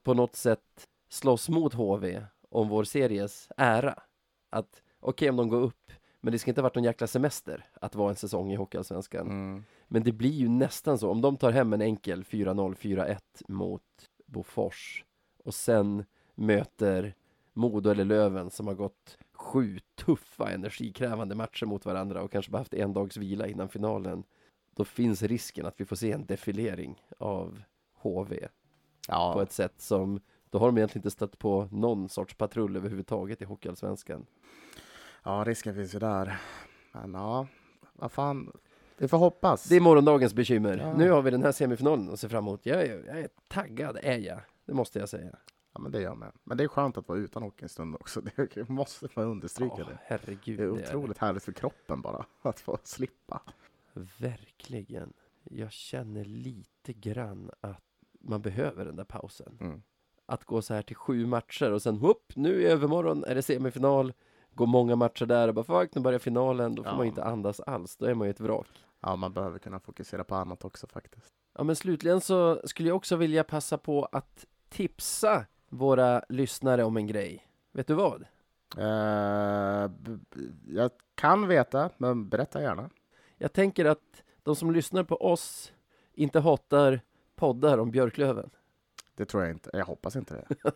på något sätt slåss mot HV om vår series ära. Att okej om de går upp, men det ska inte ha varit någon jäkla semester att vara en säsong i Hockeyallsvenskan. Mm. Men det blir ju nästan så, om de tar hem en enkel 4-0, 4-1 mot Bofors och sen möter Modo eller Löven som har gått sju tuffa energikrävande matcher mot varandra och kanske bara haft en dags vila innan finalen. Då finns risken att vi får se en defilering av HV Ja, på ett sätt som då har de egentligen inte stött på någon sorts patrull överhuvudtaget i Hockeyallsvenskan. ja, risken finns ju där. Men ja, vad fan, vi får hoppas. Det är morgondagens bekymmer. Ja. Nu har vi den här semifinalen att se fram emot. Jag är, jag är taggad, är jag. Det måste jag säga. Ja, men det gör jag med. Men det är skönt att vara utan hockey en stund också. Det måste man understryka Åh, det. herregud. Det är det otroligt härligt för kroppen bara, att få slippa. Verkligen. Jag känner lite grann att man behöver den där pausen. Mm. Att gå så här till sju matcher och sen whoop, nu i övermorgon är det semifinal. Går många matcher där och bara fuck, nu börjar finalen. Då får Ja. man inte andas alls. Då är man ju ett vrak. Ja, man behöver kunna fokusera på annat också faktiskt. Ja, men slutligen så skulle jag också vilja passa på att tipsa våra lyssnare om en grej. Vet du vad? B- jag kan veta, men berätta gärna. Jag tänker att de som lyssnar på oss inte hatar poddar om Björklöven. Det tror jag inte. Jag hoppas inte det.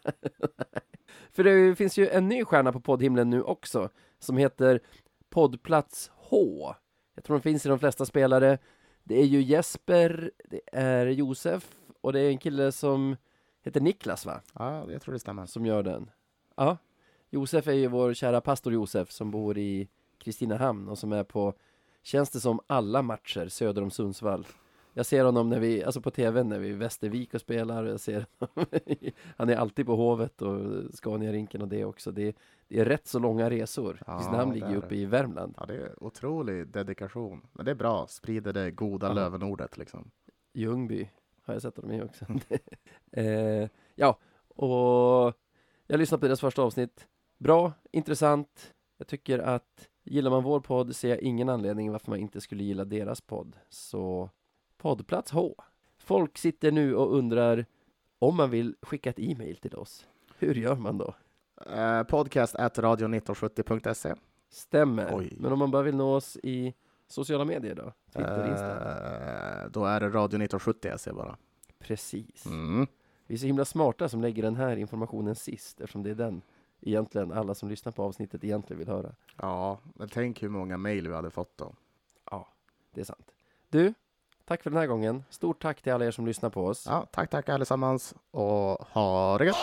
För det finns ju en ny stjärna på poddhimlen nu också, som heter Poddplats H. Jag tror den finns i de flesta spelare. Det är ju Jesper, det är Josef och det är en kille som heter Niklas va? Ja, jag tror det stämmer. Som gör den. Ja. Josef är ju vår kära pastor Josef som bor i Kristinehamn och som är på, känns det som, alla matcher söder om Sundsvall. Jag ser honom när vi, alltså på tv när vi är i Västervik och spelar. Jag ser honom. Han är alltid på Hovet och Scania-rinken och det också. Det är, det är rätt så långa resor. Ja, Kristinehamn ligger ju uppe i Värmland. Ja, det är otrolig dedikation. Men det är bra. Sprider det goda Ja. lövenordet liksom. Ljungby har jag sett dem i också. eh, ja, och jag lyssnade på deras första avsnitt. Bra, intressant. Jag tycker att gillar man vår podd ser jag ingen anledning varför man inte skulle gilla deras podd. Så poddplats H. Folk sitter nu och undrar om man vill skicka ett e-mail till oss. Hur gör man då? Eh, podcast at radio1970.se. Stämmer. Oj. Men om man bara vill nå oss i sociala medier då? Twitter, Insta? Eh, då är det radio1970.se bara. Precis. Mm. Vi är så himla smarta som lägger den här informationen sist eftersom det är den egentligen alla som lyssnar på avsnittet egentligen vill höra. Ja, men tänk hur många mejl vi hade fått då. Ja, det är sant. Du, tack för den här gången. Stort tack till alla er som lyssnar på oss. Ja, tack, tack allesammans och ha det gött!